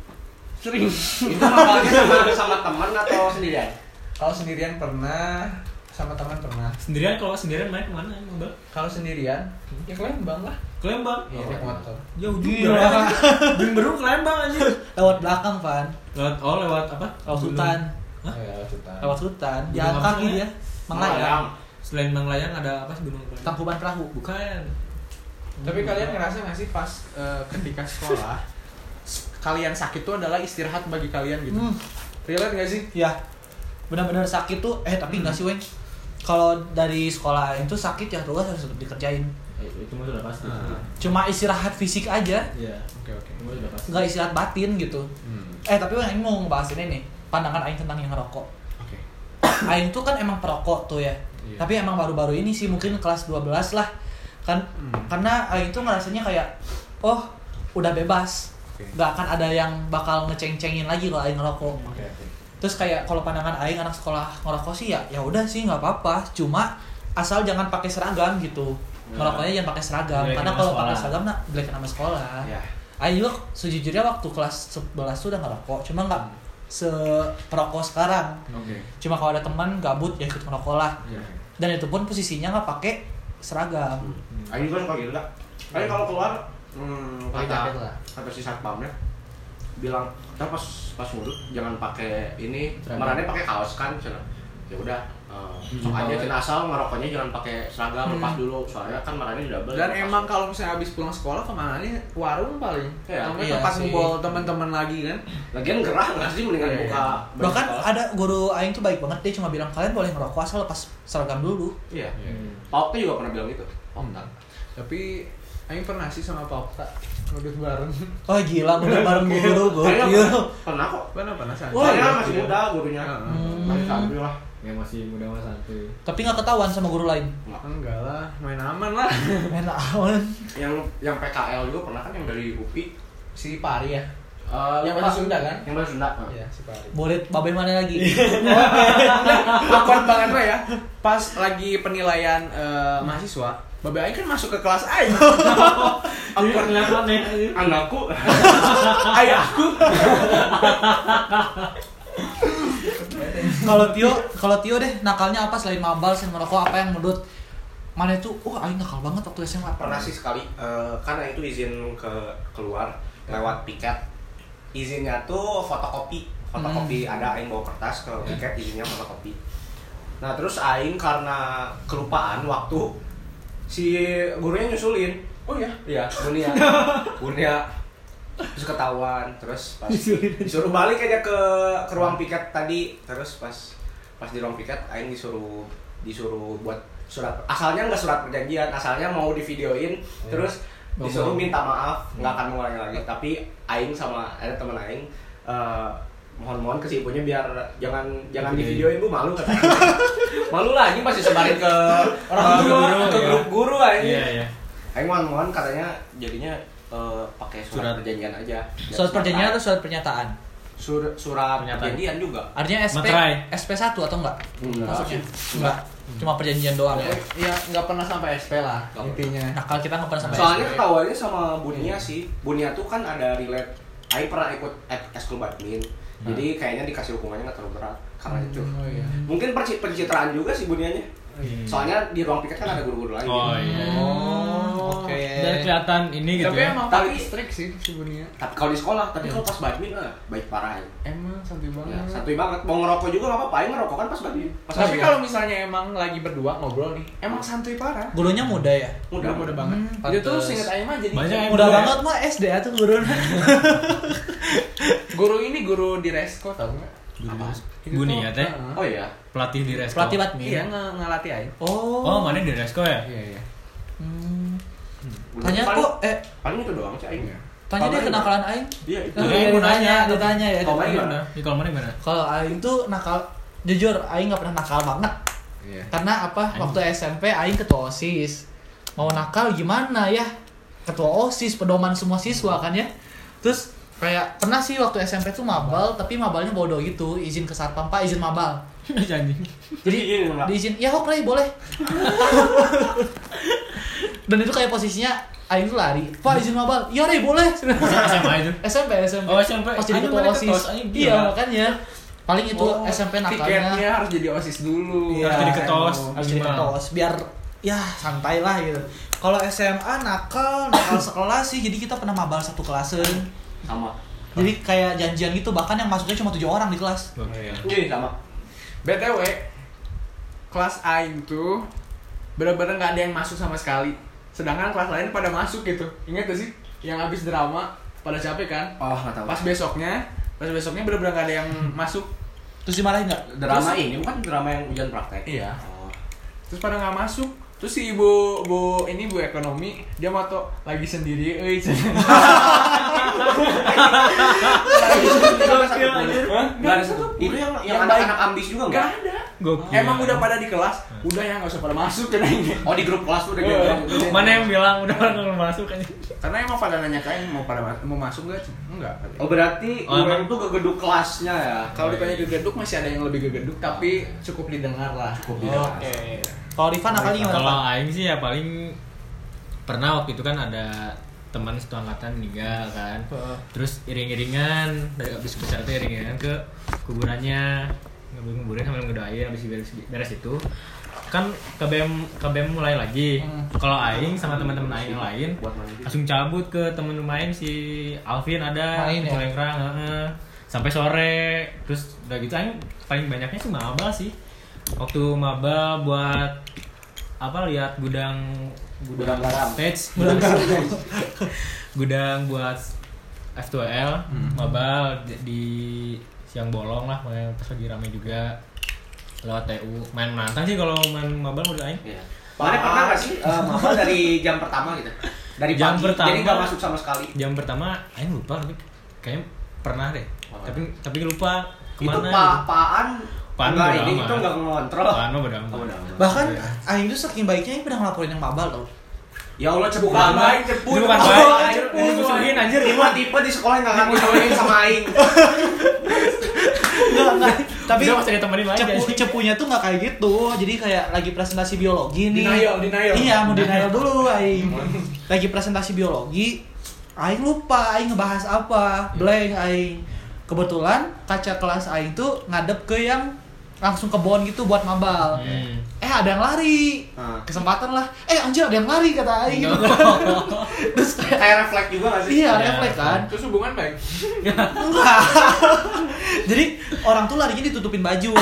sering. Itu mabalnya sama, sama teman atau sendirian? Kalau sendirian pernah, sama teman pernah. Sendirian kalau sendirian main ke mana emang bang? Kalau sendirian, ya ke Lembang lah. Ke Lembang. Iya, naik motor. Jauh Gila. juga. <laughs> Bing baru ke Lembang aja. Lewat belakang, Van. Lewat oh lewat apa? Lewat hutan. Hah? Oh, ya, Sultan. Lewat hutan. Jalan kaki dia. Menglayang. Selain Manglayang ada apa sih gunung apa? Tangkuban perahu. Bukan. Tapi kalian ngerasa gak sih pas eh, ketika sekolah kalian sakit tuh adalah istirahat bagi kalian gitu? Hmm. Relate gak sih? Ya. Benar-benar sakit tuh eh tapi enggak sih, Weng. Kalau dari sekolah itu sakit ya tugas harus tetap dikerjain. Eh, itu mah sudah pasti. Ah. Cuma istirahat fisik aja, Iya. Oke oke. Nggak istirahat batin gitu. Hmm. Eh tapi Weng ini mau ngebahas ini nih, pandangan Aing tentang yang ngerokok. Oke. Aing tuh kan emang perokok tuh ya. Iya. Tapi emang baru-baru ini sih mungkin kelas 12 lah. Kan Hmm. karena Aing tuh ngerasanya kayak oh, udah bebas. Nggak akan ada yang bakal ngeceng-cengin lagi kalau Aing ngerokok. Oke oke. Terus kayak kalau pandangan Aing anak sekolah ngerokok sih ya ya udah sih nggak apa-apa. Cuma asal jangan pakai seragam gitu. Nah. Ngerokoknya jangan pakai seragam. Karena kalau pakai seragam nah jelek nama sekolah. Ya. Aing juga sejujurnya waktu kelas 11 tuh udah ngerokok. Cuma nggak seperokok sekarang. Oke. Cuma kalau ada teman gabut ya ikut ngerokok lah. Iya. Dan itu pun posisinya nggak pakai seragam. Aing juga suka gitu kak. Aing kalau keluar, hmm, Pakai kata jaket lah. kata si satpamnya bilang, kita pas pas ngurut jangan pakai ini, marahnya pakai kaos kan, cina. Ya udah, Hmm. aja cina asal ngerokoknya jangan pakai seragam, Hmm. lepas dulu, soalnya kan marahnya double. Dan lepas. emang kalau misalnya habis pulang sekolah ke mana nih? Warung paling. Iya, Atau iya tempat sih. ngumpul teman-teman lagi kan? lagian gerah nggak sih mendingan Iya, buka baju Bahkan sekolah. ada guru Aing tuh baik banget dia cuma bilang kalian boleh ngerokok asal lepas seragam dulu. Iya. Hmm. Pauknya juga pernah bilang gitu. Hmm. Tapi Aing pernah sih sama Pak Okta ngudut bareng. Oh gila udah <laughs> bareng guru gokil. pernah, kok. Pernah pernah saja. Wah, Soalnya iya. masih muda gurunya. Heeh. Masih santuy lah. Yang masih muda mas santuy. Tapi nggak ketahuan sama guru lain. Enggak lah, main aman lah. <laughs> Main awan. Yang yang PKL juga pernah kan yang dari UPI. Si Pari ya. Eh, Yang bahasa Sunda kan? Yang bahasa Sunda. Iya, si Pari. Boleh babe mana lagi? <laughs> Awkward banget lah ya. Pas lagi penilaian eh, mahasiswa, Babe Aing kan masuk ke kelas Aing. <laughs> Awkward kelihatan nih. Anakku. Ayahku. Kalau Tio, kalau Tio deh nakalnya apa selain mabal selain ngerokok apa yang menurut mana tuh wah aing nakal banget waktu SMA pernah sih sekali eh, karena itu izin ke keluar lewat piket. Izinnya tuh fotokopi fotokopi ada aing bawa kertas ke piket izinnya fotokopi. Nah terus aing karena kelupaan waktu si gurunya nyusulin oh ya iya bunia bunia <laughs> terus ketahuan terus pas <laughs> disuruh balik aja ke ke ruang piket tadi. Terus pas pas di ruang piket aing disuruh disuruh buat surat. Asalnya nggak surat perjanjian asalnya mau di videoin terus disuruh minta maaf nggak akan mengulangi lagi. Tapi aing sama ada temen aing eh, mohon-mohon ke si ibunya biar jangan jangan di videoin bu. Malu katanya. <laughs> Malu lah anjing pasti sebarin ke orang ke guru, ke ya. grup guru anjing Iya, iya. Aing mohon-mohon katanya jadinya eh, pakai surat, Surat. perjanjian aja. surat perjanjian atau surat pernyataan Sur- surat Pernyataan. perjanjian juga. artinya SP Materai. SP 1 atau enggak Enggak. maksudnya enggak cuma perjanjian doang ya ya nggak pernah sampai SP lah Nggak intinya nakal kita nggak pernah sampai Soalnya SP. ketahuannya sama Bunia sih. Bunia tuh kan ada relate. Aing pernah ikut ek- ekskul badmin. Jadi kayaknya dikasih hukumannya nggak terlalu berat karena itu. oh iya Mungkin pencitraan juga sih Bunianya. Hmm. Soalnya di ruang piket kan ada guru-guru lain. Oh iya. oh oke Dan kelihatan ini gitu tapi ya. emang Tapi- strict sih sebenarnya Tapi kalau di sekolah, tapi kalau pas badmin eh, baik parah ya. emang santuy banget Ya, santuy banget. Mau ngerokok juga nggak apa-apa. Aing ngerokok kan pas badmin. Pas tapi kalau misalnya emang lagi berdua ngobrol nih emang santuy parah gurunya muda ya mudah mudah banget Hmm, itu tuh singkat aja mah jadi Banyak yang muda muda ya? banget mah SD ya tuh gurunya guru ini guru di resko tau nggak Bunia tuh, teh? Oh iya. Pelatih di resto. pelatih badminton iya nge ngelatih aja oh Oh, mana di resto ya? iya iya Hmm. Tanya paling- kok eh Paling itu doang sih Aing. tanya dia kenakalan aing Iya itu. Iya, Iya, mau ditanya, nanya. ditanya ya. Kalau main Gimana? Di kalau mana gimana? Kalau aing tuh nakal, jujur aing nggak pernah nakal banget. iya Karena apa? Aing. Waktu SMP aing ketua OSIS. Mau nakal gimana ya? Ketua OSIS, pedoman semua siswa kan ya. Terus kayak pernah sih waktu SMP tuh mabal, tapi mabalnya bodoh gitu, izin ke satpam, Pak, izin mabal. <laughs> Anjing. Jadi Izin, Pak. diizin, ya kok Ray, boleh. <laughs> Dan itu kayak posisinya aing tuh lari, Pak izin mabal, iya Ray, boleh. SMA itu. <laughs> SMP, SMP. Oh, SMP. Pas jadi ketua mana OSIS. Iya, makanya. Paling itu Oh, SMP nakalnya. tiketnya harus jadi osis dulu Iya. Harus jadi ketua OSIS. harus jadi OSIS biar ya santai lah gitu. Kalau SMA nakal, nakal <coughs> sekelas sih, jadi kita pernah mabal satu kelasen. Sama. Jadi kayak janjian gitu, bahkan yang masuknya cuma tujuh orang di kelas. Oh, iya. Sama. btw kelas Aing tuh bener-bener nggak ada yang masuk sama sekali sedangkan kelas lain pada masuk gitu ingat gak sih yang habis drama pada capek kan Oh nggak tahu. pas besoknya pas besoknya bener-bener nggak ada yang masuk Terus dimarahin nggak? drama Terus- ini bukan drama yang ujian praktek. Iya. Oh. terus pada nggak masuk terus si ibu bu ini bu ekonomi dia moto lagi sendiri euy <laughs> Lagi sendiri, nggak ada satu. Itu yang yang anak-anak ambis juga nggak nggak? ada Gokil. emang udah pada di kelas udah ya nggak usah pada masuk kan ini Oh di grup kelas udah Iya. gitu. Mana yang bilang udah nggak masuk kan? karena emang pada nanya kain mau pada ma- mau masuk gak enggak Oh berarti Oh, orang emang- tuh gegeduk kelasnya ya. kalau ditanya gegeduk masih ada yang lebih gegeduk tapi cukup didengar lah Cukup Oke. Kalau Rifan nakalnya gimana? Kalau Pak? aing sih ya paling pernah waktu itu kan ada teman satu angkatan meninggal kan. Heeh. Terus iring-iringan dari habis upacara itu iring-iringan ke kuburannya ngambil kuburan sambil ngedoain habis beres, beres itu kan KBM KBM mulai lagi. Hmm. Kalau aing sama teman-teman aing yang lain langsung cabut ke temen main si Alvin ada Main ya? Sampai sore terus udah gitu aing paling banyaknya sih maba sih waktu maba buat apa lihat gudang Gudang garam. stage Gudang gudang, <laughs> gudang buat F2L Hmm. maba di, di siang bolong lah makanya pas lagi rame juga lewat TU main menantang sih kalau main maba mau aing Iya. Mana pernah nggak sih eh, mabal dari jam pertama gitu? Dari Jam pagi, pertama. jadi nggak masuk sama sekali. jam pertama aing lupa tapi kayaknya pernah deh Oh. tapi tapi lupa Itu ke mana pa paan Paan nggak bodo ini amat. itu nggak ngontrol. Apaan mah bodo amat. Oh, amat. Bahkan Iya. Aing tuh saking baiknya Aing pernah ngelaporin yang mabal tau. Ya Allah cepu Bukan banget. baik, cepu. Itu bukan Oh, baik, anjir, ini musuhin anjir Ini mah tipe di sekolah nggak ngaku sama aing. <laughs> Enggak, enggak. Tapi Udah masih ditemenin lagi cepu, cepunya tuh nggak kayak gitu. Jadi kayak lagi presentasi biologi nih. Denial, denial. Iya, mau denial dulu Aing. Lagi presentasi biologi, Aing lupa Aing ngebahas apa. Blank Aing. Kebetulan kaca kelas Aing tuh ngadep ke yang langsung ke bon gitu buat mabal. Hmm. Eh ada yang lari. Ah. Kesempatan lah. Eh anjir ada yang lari kata Aing gitu. <laughs> Terus kayak Kayak refleks juga gak sih? iya Ya. refleks kan. Terus hubungan baik. Enggak. <laughs> Jadi orang tuh larinya ditutupin baju.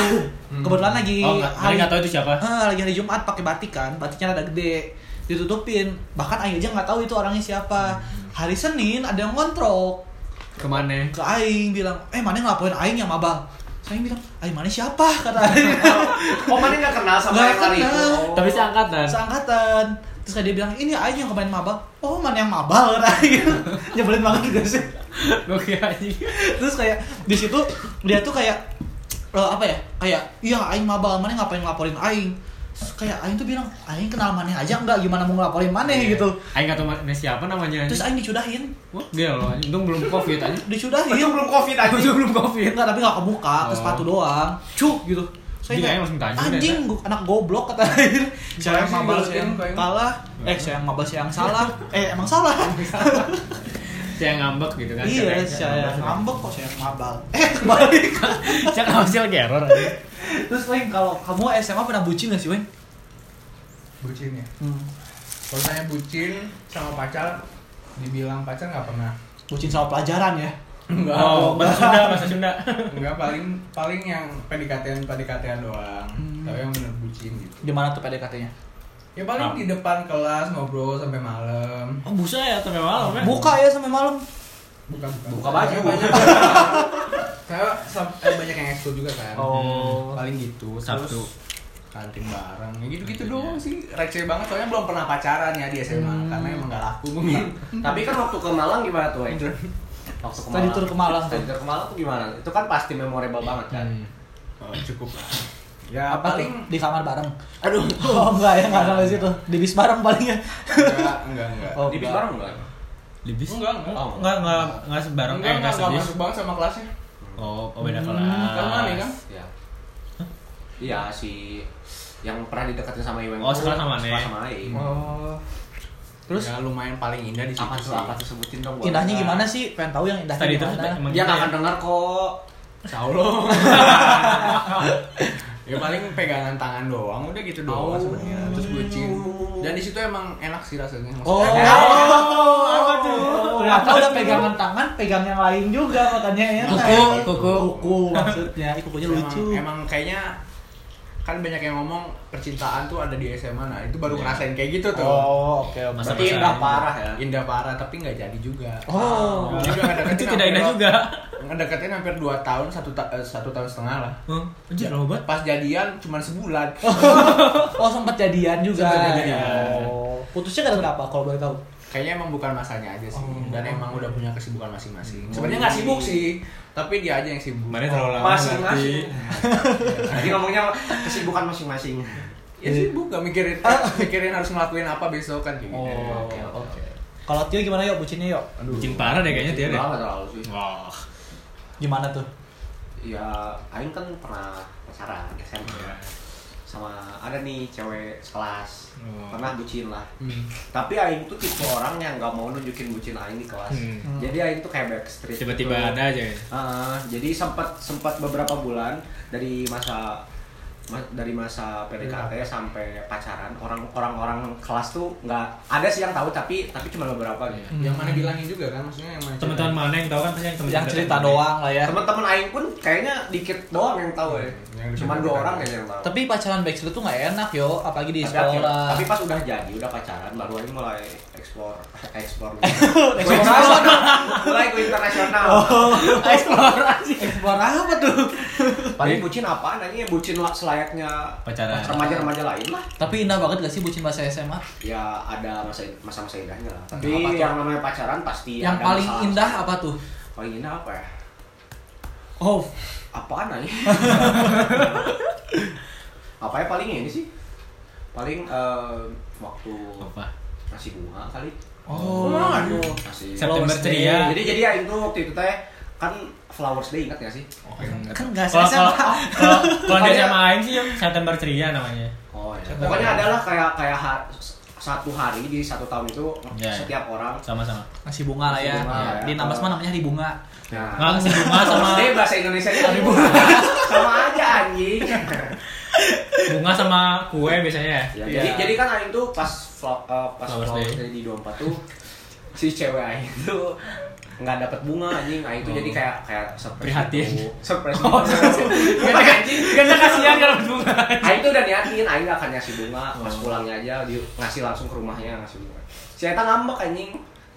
Kebetulan lagi Oh, nggak nggak nggak tahu itu siapa. Ah, lagi hari Jumat pakai batik kan, batiknya ada gede, ditutupin. Bahkan Aing aja nggak tahu itu orangnya siapa. Hari Senin ada yang ngontrol Ke mana? ke Aing bilang, eh mana ngelaporin Aing yang mabal. Saya bilang, Aing mana siapa kata Aing. <laughs> Oh, mana nggak kenal sama Nggak yang itu? kenal. Oh. Tapi seangkatan. Seangkatan. Terus kayak dia bilang, ini Aing yang kemarin mabal. Oh mana yang mabal <laughs> kata Aing. Nyebelin banget juga sih. <laughs> Kira anjing. terus kayak di situ dia tuh kayak eh, apa ya kayak iya aing mabal mana ngapain ngelaporin aing kayak aing tuh bilang aing kenal maneh aja enggak? Gimana mau ngelaporin maneh? Gitu. Aing nggak tahu mana siapa namanya. terus aing dicudahin. Wah, dia loh. Untung belum covid aja. dicudahin. Itu belum covid aja. Untung belum covid. enggak tapi enggak ke muka ke Oh. sepatu doang. Cuk gitu. Kayak, Aing langsung tanya anjing gua- anak goblok kata aing. Saya yang mabal saya yang kalah? Eh saya yang mabal saya yang salah? Eh emang salah <laughs> <laughs> Saya ngambek gitu kan. iya saya ngambek kok saya mabal <laughs> eh kebalik <laughs> Saya lagi error aja. terus Weng kalau kamu SMA pernah bucin gak sih Weng? Bucin ya. Hmm. Kalau saya bucin sama pacar, dibilang pacar nggak pernah. bucin sama pelajaran ya Enggak. Oh, bahasa Sunda, bahasa Sunda. <laughs> Enggak paling paling yang PDKT doang. Hmm. Tapi yang bener bucin gitu. gimana tuh PDKT-nya? Ya paling Ah. di depan kelas ngobrol sampai malam. Oh, busa ya sampai malam kan? buka ya sampai malam Buka buka. Buka baju. Banyak. <laughs> Saya eh, banyak yang ekskul juga kan. Oh. Paling gitu. Sabtu. Terus kantin bareng. Ya gitu-gitu doang sih. Receh banget soalnya belum pernah pacaran ya di SMA Hmm. karena emang gak laku mungkin. <laughs> Tapi kan waktu ke Malang gimana tuh, Eng? Waktu ke Tadi tur ke Malang. Tadi tur ke Malang tuh gimana? Itu kan pasti memorable banget kan? Hmm. Oh, cukup lah. Ya apa paling di kamar bareng Aduh. oh enggak ya enggak sampai situ di bis bareng paling ya enggak enggak enggak. Oh, Di bis enggak. bareng enggak? Di bis? Enggak, enggak. Oh, enggak, enggak, enggak sebareng, Enggak, eh, enggak, enggak enggak masuk banget sama kelasnya. Oh, oh beda Hmm, kelas. Kan mana kan? Iya. Iya, si yang pernah dideketin sama Iwan. Oh, sekelas sama Ane. Sekelas sama Aing. oh terus ya, lumayan paling indah di situ Apa tuh? Apa tuh sebutin dong? indahnya nggak? gimana sih pengen tahu yang indahnya Tadi gimana Dia nggak ya? akan denger kok. Insya Allah. <laughs> ya paling pegangan tangan doang, udah gitu doang Oh. sebenarnya. Terus bucin. Dan di situ emang enak sih rasanya. Maksudnya- oh Eh, apa tuh? ternyata udah pegangan tangan pegang yang lain juga makanya enak Kuku, kuku. kuku maksudnya kukunya emang, lucu emang kayaknya kan banyak yang ngomong percintaan tuh ada di SMA nah itu baru Iya. ngerasain kayak gitu tuh oh oke oke Masa- Berarti indah parah ya. indah parah tapi nggak jadi juga Oh. Juga ngedeketin Itu tidak indah juga. ngedeketin hampir 2 tahun satu ta- eh, satu tahun setengah lah Oh, anjir lama banget. pas jadian cuma sebulan <laughs> oh sempat jadian juga Sempat jadian. oh putusnya gara-gara apa kalau boleh tahu kayaknya emang bukan masanya aja sih Oh. dan emang udah punya kesibukan masing-masing Oh. sebenarnya nggak sibuk sih tapi dia aja yang sibuk Mana terlalu lama Masing-masing. <laughs> Jadi ngomongnya kesibukan masing-masing. ya sibuk gak mikirin <laughs> mikirin harus ngelakuin apa besok kan gitu oh oke, oke oke. kalau Tio gimana yuk bucinnya yuk Bucin parah deh kayaknya dia deh. Terlalu sih. Wah. gimana tuh Ya, Aing kan pernah pacaran SMP Iya. Sama ada nih cewek sekelas Oh. pernah bucin lah Hmm. tapi Aing tuh tipe orang yang nggak mau nunjukin bucin Aing di kelas Hmm. jadi Aing tuh kayak backstreet Tiba-tiba gitu. ada aja ya. Ah, jadi sempat sempat beberapa bulan dari masa ma- dari masa PDKT sampai pacaran orang orang orang kelas tuh nggak ada sih yang tahu tapi tapi cuma beberapa gitu. Yang mana bilangin juga kan maksudnya yang mana Teman-teman mana yang tahu kan pasti yang teman yang cerita doang lah ya. Teman-teman Aing pun kayaknya dikit doang yang tahu ya. Yang cuma dua orang kayaknya yang tahu. Tapi pacaran backstreet tuh nggak enak yo apalagi di Tapi akhir- sekolah. tapi pas udah jadi udah pacaran baru Aing mulai <laughs> explore. Explore. Explore. mulai ke internasional. Eksplorasi eksplor apa tuh? Paling bucin apaan aja bucin lah selayaknya Pacaran. remaja-remaja lain lah. Tapi indah banget gak sih bucin bahasa SMA ya ada masa masa-masa indahnya lah. Tapi Apa yang namanya pacaran pasti yang ada paling masalah. indah apa tuh? Paling indah apa ya? Oh. Apaan aja? <laughs> Apa ya paling ini sih? Paling eh, waktu Apa? Nasi bunga kali oh aduh. nasi September ceria. jadi jadi ya itu waktu itu teh kan Flowers Day ingat gak sih kan nggak Kalau kalau SMA kalau kalau dia sama Aing sih yang September ceria namanya. oh ya September. pokoknya adalah kayak kayak ha- satu hari di satu tahun itu Ya, ya. setiap orang Sama-sama. ngasih bunga lah ya. Bunga, ya. Di Nambas mah namanya hari bunga. nah ngasih bunga sama Deh bahasa Indonesia nya <laughs> sama aja anjing bunga sama kue biasanya ya. Ya, Iya. jadi jadi kan Aing tuh pas eh, pas Flowers Day. Di 24 tuh si cewek Aing tuh nggak dapet bunga anjing Aing tuh Oh. jadi kayak kayak surprise Prihatin. gitu. surprise Oh, gitu. Bukan <laughs> anjing Karena kasihan kalau bunga. Aing tuh udah niatin Aing gak akan ngasih bunga pas Oh. pulangnya aja di, ngasih langsung ke rumahnya ngasih bunga si Eta ngambek anjing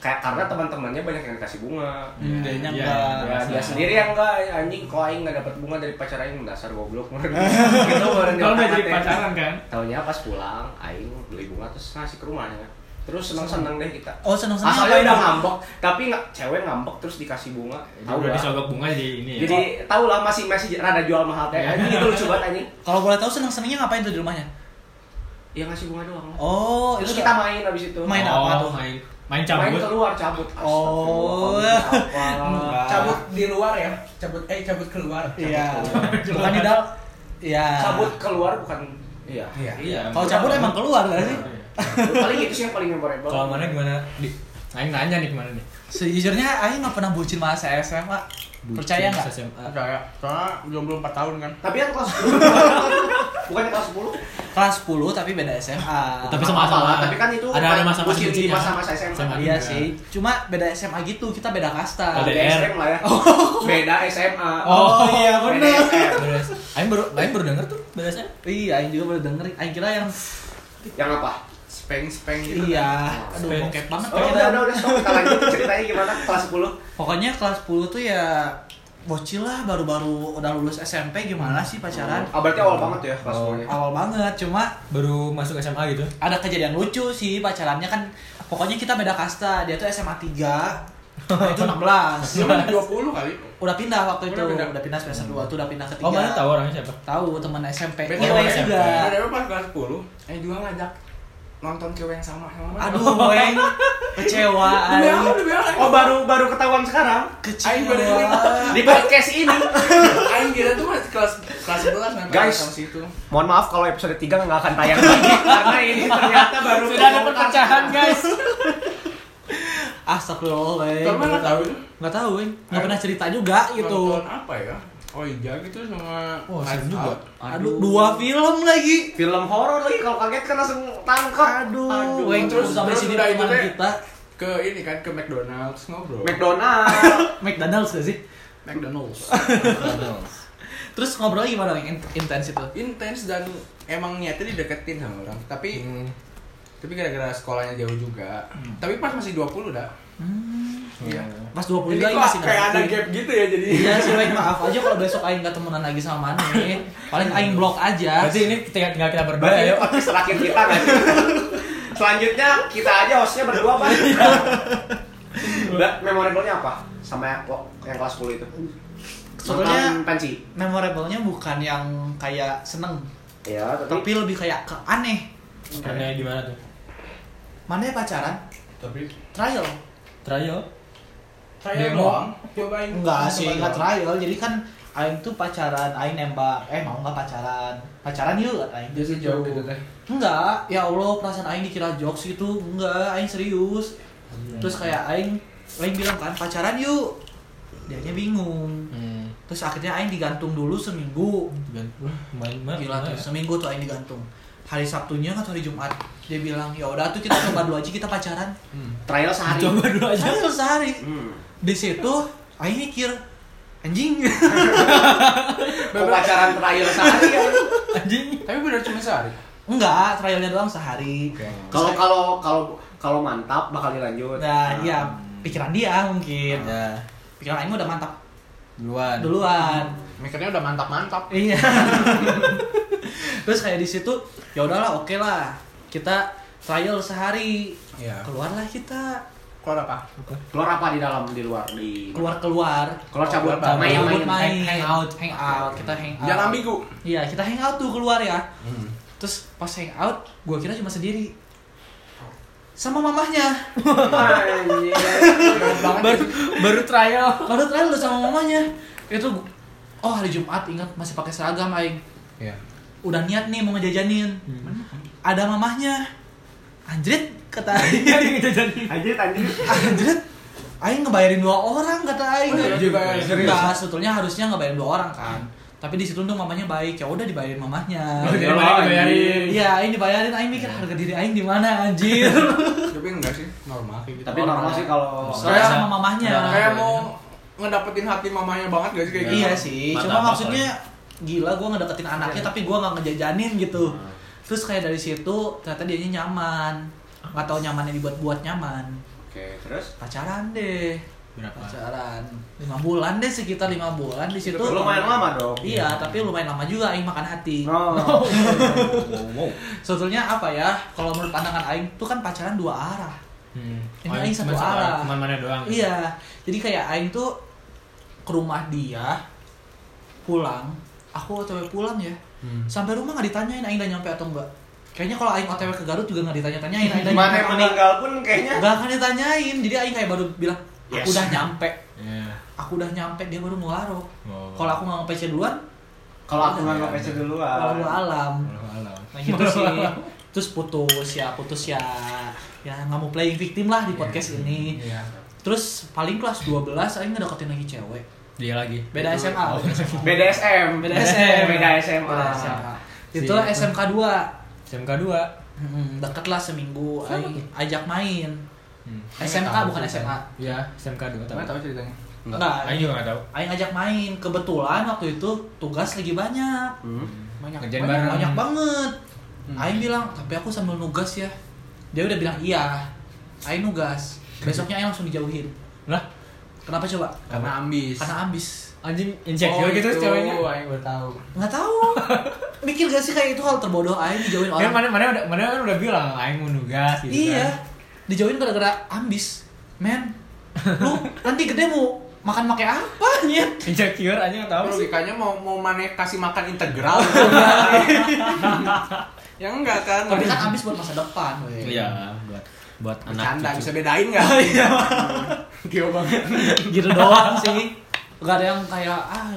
kayak karena teman-temannya banyak yang dikasih bunga Hmm, Iya, enggak. Ya, dia Masa. sendiri yang enggak anjing kok aing enggak dapat bunga dari pacar aing dasar goblok <laughs> gitu <laughs> baru Kalau udah jadi pacaran kan. Taunya pas pulang aing beli bunga terus ngasih ke rumahnya. Terus seneng-seneng deh kita. Oh, seneng-seneng Asalnya apa udah ngambek, tapi nggak cewek ngambek terus dikasih bunga. Jadi Tahu udah lah. disogok bunga jadi ini ya. Jadi tahu lah masih masih rada jual mahal teh. Anjing itu lucu banget anjing. <laughs> Kalau boleh tahu seneng-senengnya ngapain tuh di rumahnya? Ya ngasih bunga doang. Oh, Terus itu kita main abis itu. Main oh, apa tuh? Main main Main cabut. keluar cabut. Oh. Cabut di luar ya cabut eh cabut keluar Iya. Bukan di dalam. Iya. Cabut keluar bukan Iya. Iya. Iya. Kalau cabut emang keluar gak sih? paling itu sih yang paling memorable. Kalau mana gimana? Di Aing nanya nih ke mana nih? Sejujurnya Aing nggak pernah bucin masa SMA. Percaya nggak? Bucin SMA. Percaya. Soalnya belum belum 4 tahun kan. Tapi kan kelas 10. Bukannya kelas 10? Kelas 10 tapi beda SMA. Tapi Apa-apa sama-sama. lah, tapi kan itu ada ada masa-masa bucin di bucinnya. masa-masa SMA. SMA Iya juga. sih. Cuma beda SMA gitu, kita beda kasta. Beda LDR. SM lah ya. Beda SMA. Oh, iya Beda. Beres. Aing baru Aing baru denger tuh beresnya. Iya, Aing juga baru denger. Aing kira yang Yang apa? Speng speng gitu. iya. Aduh, Spend. bokep banget Oh, udah, udah, udah, stop. Kita lanjut ceritanya gimana kelas 10. Pokoknya kelas 10 tuh ya bocil lah baru-baru udah lulus SMP gimana sih pacaran? Ah, berarti awal banget ya kelas Oh. 10 -nya. Awal banget, cuma Baru masuk SMA gitu. ada kejadian lucu sih pacarannya kan pokoknya kita beda kasta dia tuh SMA 3 nah, itu 16 Cuma 20 kali. udah pindah waktu itu Udah udah pindah. pindah, semester 2 tuh udah pindah ke 3 Oh, mana tahu orangnya siapa? tahu teman SMP Beda Ngewe SMP. juga Beda pas kelas 10. Eh juga ngajak nonton cewek yang sama sama aduh weng kecewa? Oh, baru baru ketahuan sekarang Aing baru kecewa di podcast ini. Aing kira tuh masih kelas kelas 11 kan. Guys. kelas situ. Mohon maaf kalau episode 3 nggak akan tayang lagi <laughs> karena ini ternyata baru Sudah ada perpecahan, guys. astagfirullah Kalau mana tahu nggak tahu weng nggak pernah cerita juga gitu Nonton apa ya? Oh iya gitu sama Oh, Knives juga. Out. aduh dua film lagi Film horor lagi kalau kaget kan langsung tangkap. aduh, Aduh, weng terus- terus sampai sini udah itu kita Ke ini kan ke McDonald's ngobrol. McDonald. <laughs> McDonald's gak sih McDonald's. <laughs> terus ngobrol gimana In- intens itu Intens dan emang niatnya dideketin sama orang. Tapi Hmm. tapi gara-gara sekolahnya jauh juga. Tapi pas masih 20 dah. Iya. pas 20 Ini masih kayak ada gap gitu ya jadi. Iya sih, Weng, maaf aja kalau besok Aing gak temenan lagi sama Mane Paling Aing blok aja Berarti ini tinggal, tinggal kita berdua ya. podcast terakhir kita kan? Selanjutnya kita aja hostnya berdua pak. Ba- Memorable-nya apa? Sama yang, yang kelas 10 itu? Sebetulnya pensi. memorable-nya bukan yang kayak seneng Iya, tapi Tapi lebih kayak ke aneh Karena gimana tuh? Mane pacaran, Tapi trial Trial. Trial Demo. doang. Cobain. Enggak sih, enggak trial Jadi kan Aing tuh pacaran, Aing nembak Eh mau nggak pacaran? Pacaran yuk Aing Jadi jauh gitu teh. Enggak, ya Allah perasaan Aing dikira jokes gitu Enggak, Aing serius Terus kayak Aing Aing bilang kan pacaran yuk Dianya bingung Hmm. Terus akhirnya Aing digantung dulu seminggu wah, main banget. Gila tuh, seminggu tuh Aing digantung Hari Sabtunya atau hari Jumat Dia bilang, ya udah tuh kita coba dulu aja kita pacaran trial sehari. Coba dulu aja. Saya sehari Hmm. Di situ Aing mikir Anjing <laughs> Kok pacaran trial sehari ya? Anjing. Tapi benar cuma sehari. Enggak, trialnya doang sehari Kalau kalau kalau kalau mantap bakal dilanjut. Nah, iya pikiran dia mungkin Ya. Pikiran Aing udah mantap Duluan. duluan Mikirnya udah mantap-mantap. Iya. <laughs> Terus kayak di situ ya udahlah oke lah. Kita trial sehari. Iya. Keluarlah kita. Keluar apa? Keluar apa di dalam di luar di Keluar-keluar. Keluar cabut Keluar main main. main, hang out. hang out, kita hang out. Jangan ambigu. Iya, kita hang out tuh keluar ya. Hmm. Terus pas hang out, gua kira cuma sendiri. Sama mamahnya. Anjir. baru baru trial. Baru trial udah sama mamahnya. Itu oh hari Jumat ingat masih pakai seragam aing. Iya. Udah niat nih mau ngejajanin. Ada mamahnya. anjrit kata aing Anjir anjir. anjrit aing ngebayarin dua orang kata aing Oh, iya, dibayarin serius. Enggak, sebetulnya harusnya ngebayarin dua orang kan tapi di situ tuh mamanya baik ya udah dibayarin mamanya Oh, Iya, dibayarin. Iya, aing dibayarin, aing mikir harga diri aing di mana anjir. <laughs> Tapi enggak sih, normal kayak gitu. Tapi normal sih kalau Soalnya sama mamahnya. Udah, kayak mau ngedapetin hati mamanya banget gak sih kayak gitu? Iya sih, cuma apa, maksudnya gila gue ngedeketin anaknya tapi gue nggak ngejajanin gitu. Hmm. Terus kayak dari situ ternyata dianya nyaman. Nggak tahu nyamannya dibuat-buat nyaman. Oke, terus Pacaran deh. Berapa? Pacaran. lima bulan deh sekitar lima bulan di situ. lumayan lama dong. Iya, tapi lumayan lama juga aing makan hati. Oh. <laughs> wow. Sebetulnya apa ya? Kalau menurut pandangan aing tuh kan pacaran dua arah. Hmm. Ini Oh, aing satu arah. Cuman mana doang. Iya, jadi kayak Aing tuh ke rumah dia pulang, aku otw pulang ya, Hmm. sampai rumah nggak ditanyain Aing udah nyampe atau enggak. Kayaknya kalau Aing otw ke Garut juga nggak ditanya-tanyain Aing udah Mana nyampe yang meninggal pun kayaknya. Nggak akan ditanyain, jadi Aing kayak baru bilang aku Yes. udah nyampe, Iya. aku udah nyampe dia baru ngelaro. Oh. Kalau aku nggak nge-PC duluan, Kalau aku nggak nge-PC duluan. lalu alam. Alam. Nah gitu sih. <laughs> Terus putus ya, putus ya, ya nggak mau playing victim lah di podcast ini. Iya. Terus paling kelas 12 Aing ngedeketin lagi cewek. Dia lagi. Beda SMA. Oh. <laughs> beda SMA. BDSM. Beda SM. Beda SMA. Beda SMA. Itu Si- SMK 2. SMK 2. Hmm, deket lah seminggu Aing ajak main. Hmm. SMK tahu bukan. SMA. Iya, SMK 2 Enggak tahu ceritanya. Enggak. Aing juga enggak tahu. Aing ajak main. Kebetulan waktu itu tugas lagi banyak. Hmm. Banyak. Banyak. bareng. Banyak banget. Hmm. Aing bilang, "Tapi aku sambil nugas ya." Dia udah bilang, "Iya." Aing nugas. Besoknya Aing langsung dijauhin. Lah, Kenapa coba? Karena ambis. Karena ambis. anjing insecure gitu itu, ceweknya. Aing baru tahu. Nggak tahu. Mikir gak sih kayak itu hal terbodoh Aing dijauhin Kan orang. mana mana udah mana kan udah bilang aing mau nugas gitu iya. kan. Dijauhin gara-gara ambis. Men, lu nanti gede mau makan pakai apa nih? Insecure aja enggak tahu sih. Logikanya mau mau mana kasih makan integral. <laughs> ya enggak kan. Tapi kan ambis buat masa depan. weh. Iya, buat buat anak cucu. bisa bedain enggak? <laughs> Iya. Gila banget. gitu doang sih. Gak ada yang kayak ah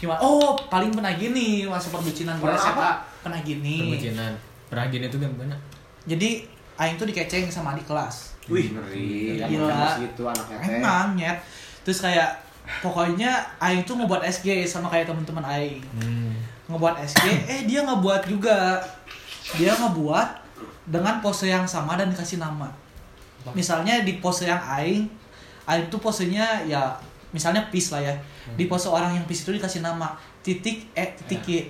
gimana? Oh, paling pernah gini masa perbucinan gue Pernah SMA. apa? Pernah gini. Perbucinan. Pernah gini tuh gimana? Jadi Aing tuh dikeceng sama adik kelas. Wih, ngeri. Gila. Gitu anaknya teh. Emang nyet. Terus kayak pokoknya Aing tuh ngebuat SG sama kayak teman-teman Aing. Hmm. ngebuat SG, eh dia ngebuat juga. Dia ngebuat dengan pose yang sama dan dikasih nama. Misalnya di pose yang aing, aing tuh posenya ya misalnya peace lah ya. Di pose orang yang peace itu dikasih nama titik e titik y.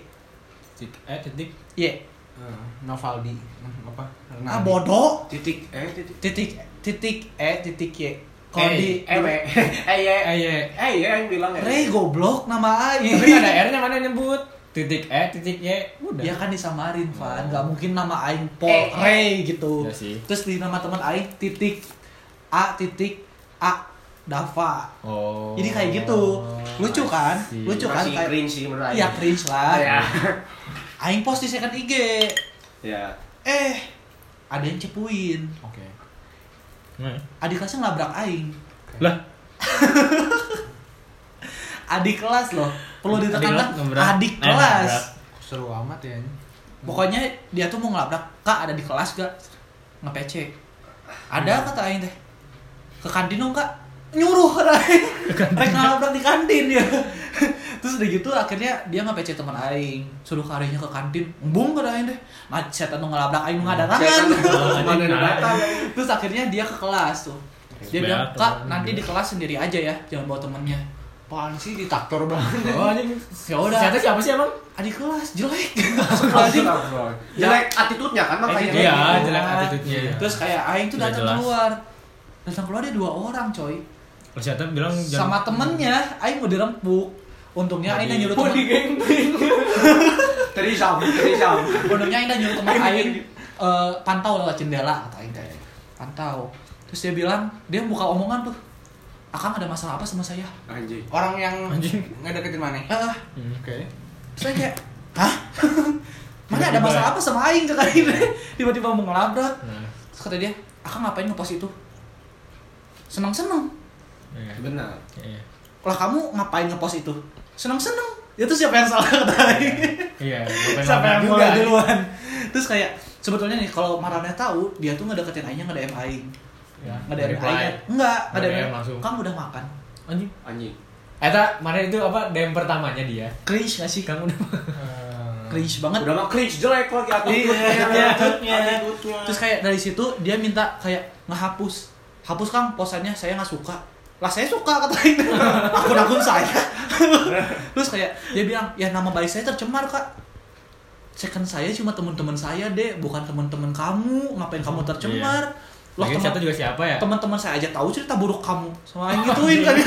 Titik eh titik Y. Eh, Novaldi apa? Ah bodoh. Titik eh titik. Titik titik e titik y. Kalau Eh, di eh, we. <laughs> eh, ya. eh ya. Eh, ya yang bilang ya. Ray goblok nama aing. Tapi ada R-nya mana nyebut? Titik eh titik Y udah. Ya kan disamarin, Van. Gak mungkin nama Aing Po Eh, eh. Ray gitu. Iya sih. Terus di nama teman Aing titik A titik A Dava. Oh. Jadi kayak gitu. Lucu kan? Lucu kan? Masih Kayak- cringe sih menurut Aing. Iya cringe lah. <laughs> Ya. Aing post di second IG. Ya. Eh, ada yang cepuin. Oke. Nah. Adik kelasnya ngelabrak Aing. Lah, <laughs> Adik kelas loh. Perlu ditekankan adik Eh, kelas. Seru amat ya. Pokoknya dia tuh mau ngelabrak. Kak ada di kelas gak? Nge-PC. Ada kata Aing teh. Ke kantin dong kak. Nyuruh Aing. Rek ngelabrak di kantin ya. Terus udah gitu akhirnya dia nge-PC teman Aing. Suruh karirnya ke kantin. Embung kata Aing teh. Nah setan nu ngelabrak Aing Mana ada. datang. Terus akhirnya dia ke kelas tuh. Dia bilang, kak nanti juga." di kelas sendiri aja ya, jangan bawa temennya. Apaan sih diktator banget. Oh, anjing. Ya udah. Ternyata siapa sih emang? <laughs> Adik kelas jelek. Jelek attitude-nya kan makanya. Attitude. Iya, Iya. jelek attitude-nya. Terus kayak Aing tuh datang keluar. Datang keluar dia dua orang coy. Ternyata bilang Sama temennya, Aing mau dirempuk. Untungnya Aing udah nyuruh temen. di gengping. <laughs> Terisam, terisam. Untungnya Aing udah nyuruh temen Aing eh, pantau lewat jendela kata Aing teh. Pantau. Terus dia bilang, dia buka omongan tuh. Akang ada masalah apa sama saya? Anjing. Orang yang Anjing. ngedeketin mana? Ah, Hmm. Oke. saya kayak, hah? <laughs> Mana ada masalah apa sama Aing cek Aing <laughs> Tiba-tiba mau ngelabrak. Nah, Terus kata dia, akang ngapain ngepost itu? Seneng-seneng. Iya. Benar. Iya. Lah kamu ngapain ngepost itu? Seneng-seneng. Itu siapa yang salah <laughs> kata Aing? Iya, Siapa yang <laughs> mulai duluan? Terus kayak sebetulnya nih kalau Marana tahu dia tuh ngedeketin Aing nge DM Aing Ya, DM reply. Aing enggak nge Nge-DM DM langsung. kamu udah makan Anjing. Anjing. Eta mana itu apa DM pertamanya dia? cringe gak sih Kamu udah <laughs> cringe banget Udah mah cringe jelek lagi Iya, attitude-nya. Attitude-nya. terus kayak dari situ dia minta kayak ngehapus hapus kang posannya saya nggak suka lah saya suka kata Aing. <laughs> Akun-akun saya. <laughs> Terus kayak dia bilang ya nama baik saya tercemar kak. Second saya cuma teman-teman saya deh bukan teman-teman kamu. Ngapain kamu tercemar? Loh, Lagi teman- juga siapa ya? teman-teman saya aja tahu cerita buruk kamu. Sama Aing gituin kan <laughs>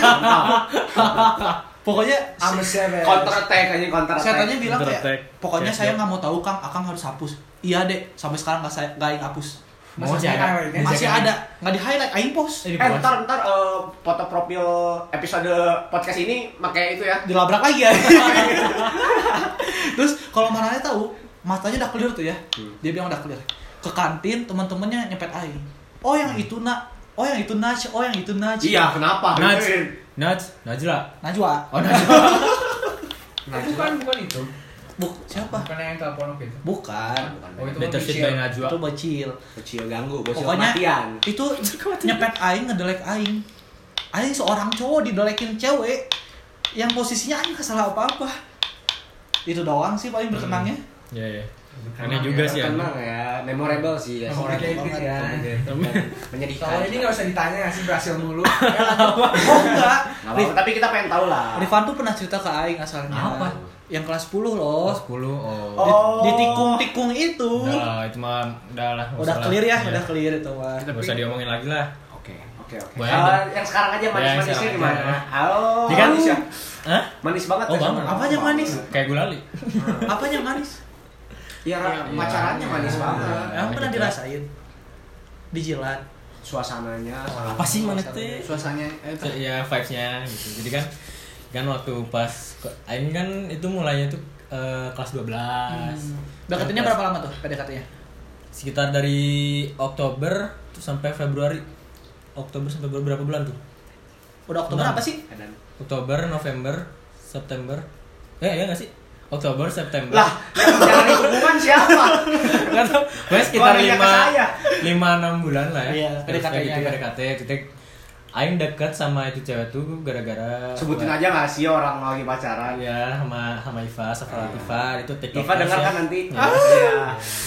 pokoknya I'm a savage. Counter attack aja counter attack. saya tanya bilang kayak pokoknya saya nggak mau tahu kang akang harus hapus. Iya dek sampai sekarang nggak saya nggak hapus Masih sih ada. highlight, kan? masih ada nggak di highlight Aing post Eh bos. ntar ntar eh, foto profil episode podcast ini pakai itu ya. dilabrak lagi ya <laughs> terus kalau marahnya tahu matanya udah clear tuh ya dia bilang udah clear ke kantin teman-temannya nyepet Aing oh yang itu nak oh yang itu Naj oh yang itu Naj Iya, kenapa? Naj. Naj, Najla. Najwa Oh <laughs> Najla. Nah, bukan bukan itu. Buk, siapa Bukan yang telepon waktu itu. bukan Oh itu Better shit by Najwa. itu bocil Kecil ganggu, bos pokoknya <laughs> kematian. itu nyepet Aing ngedelek Aing Aing seorang cowok didelekin cewek yang posisinya Aing salah apa-apa itu doang sih paling berkenangnya Iya, iya. Aneh juga sih ya. Tenang ya, memorable sih ya. Banget. ya. Menyedihkan. Kalau ini nggak usah ditanya sih berhasil mulu. <laughs> oh enggak tapi kita pengen tahu lah. Rifan tuh pernah cerita ke Aing asalnya Apa? Yang kelas 10 loh Oh, 10. Oh. Di, Oh. di tikung-tikung itu lah, itu mah udah lah. udah clear lah. ya Iya. udah clear itu mah Nggak usah diomongin lagi lah. Oke, oke, oke. Eh, yang sekarang aja manis-manisnya gimana? Oh, Dia kan- manis ya. Hah? Manis banget. Oh, ya banget. sama- Apanya manis? Kayak gulali. apanya manis Ya, Iya, pacarannya iya. manis banget. Ya, emang pernah dirasain dijilat Suasananya. Apa sih mana teh? Suasananya eh, itu ya vibes-nya gitu. Jadi kan kan waktu pas Aing kan itu mulainya tuh eh, kelas 12. deketinnya Kelas- berapa lama tuh PDKT-nya Sekitar dari Oktober tuh sampai Februari. Oktober sampai berapa bulan tuh? udah Oktober Enam. apa sih Dan Oktober, November, September. Eh, ya nggak sih? Oktober, September. lah, yang menjalani hubungan siapa? Tahu. Pokoknya sekitar Kok nanya ke lima saya? lima enam bulan lah ya. Iya, PDKT-nya gitu, ya. PDKT. Titik Aing deket sama itu cewek tuh gara-gara Sebutin aja nggak sih orang lagi pacaran? Ya, sama sama Iva, Safa Latifah itu TikTok. Iva dengar kan nanti? Ya. Iya.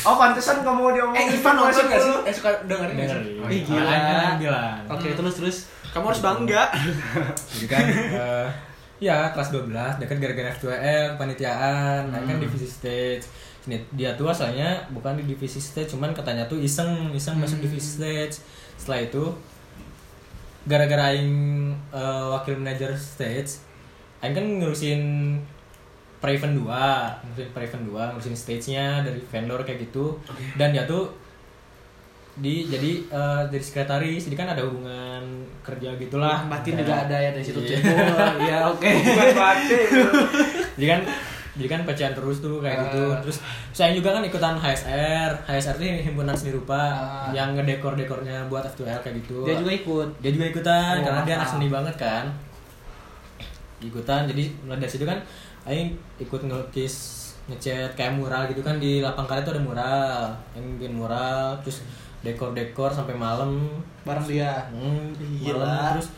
Oh, pantesan kamu mau diomongin. Eh Ivan nonton nggak sih? Eh suka dengerin sih? Oh, Ih, iya. gila. Aing kan bilang. oke terus terus Kamu harus bangga. Jadi <laughs> kan eh, ya kelas 12 deket gara-gara F2L panitiaan, Aing kan divisi stage. Ini dia tuh asalnya bukan di divisi stage, cuman katanya tuh iseng, iseng masuk divisi stage. Setelah itu gara-gara aing eh, wakil manajer stage, aing kan ngurusin pre-event 2, ngurusin pre-event 2, ngurusin stage-nya dari vendor kayak gitu. Dan dia tuh di jadi eh, jadi sekretaris, jadi kan ada hubungan kerja gitulah. batin juga ada ya dari situ Iya. iya oke Bukan batin. <laughs> jadi kan jadi kan pacaran terus tuh kayak gitu. Ah. terus saya juga kan ikutan HSR HSR ini himpunan seni rupa Ah. yang ngedekor dekornya buat F2L kayak gitu. Dia juga ikut. Dia juga ikutan Oh, karena dia anak seni banget kan. Ikutan jadi mulai dari situ kan Aing ikut ngelukis ngecat kayak mural gitu kan di lapang karet tuh ada mural. Aing bikin mural terus dekor-dekor sampai malam. Bareng dia? Hmm, malam terus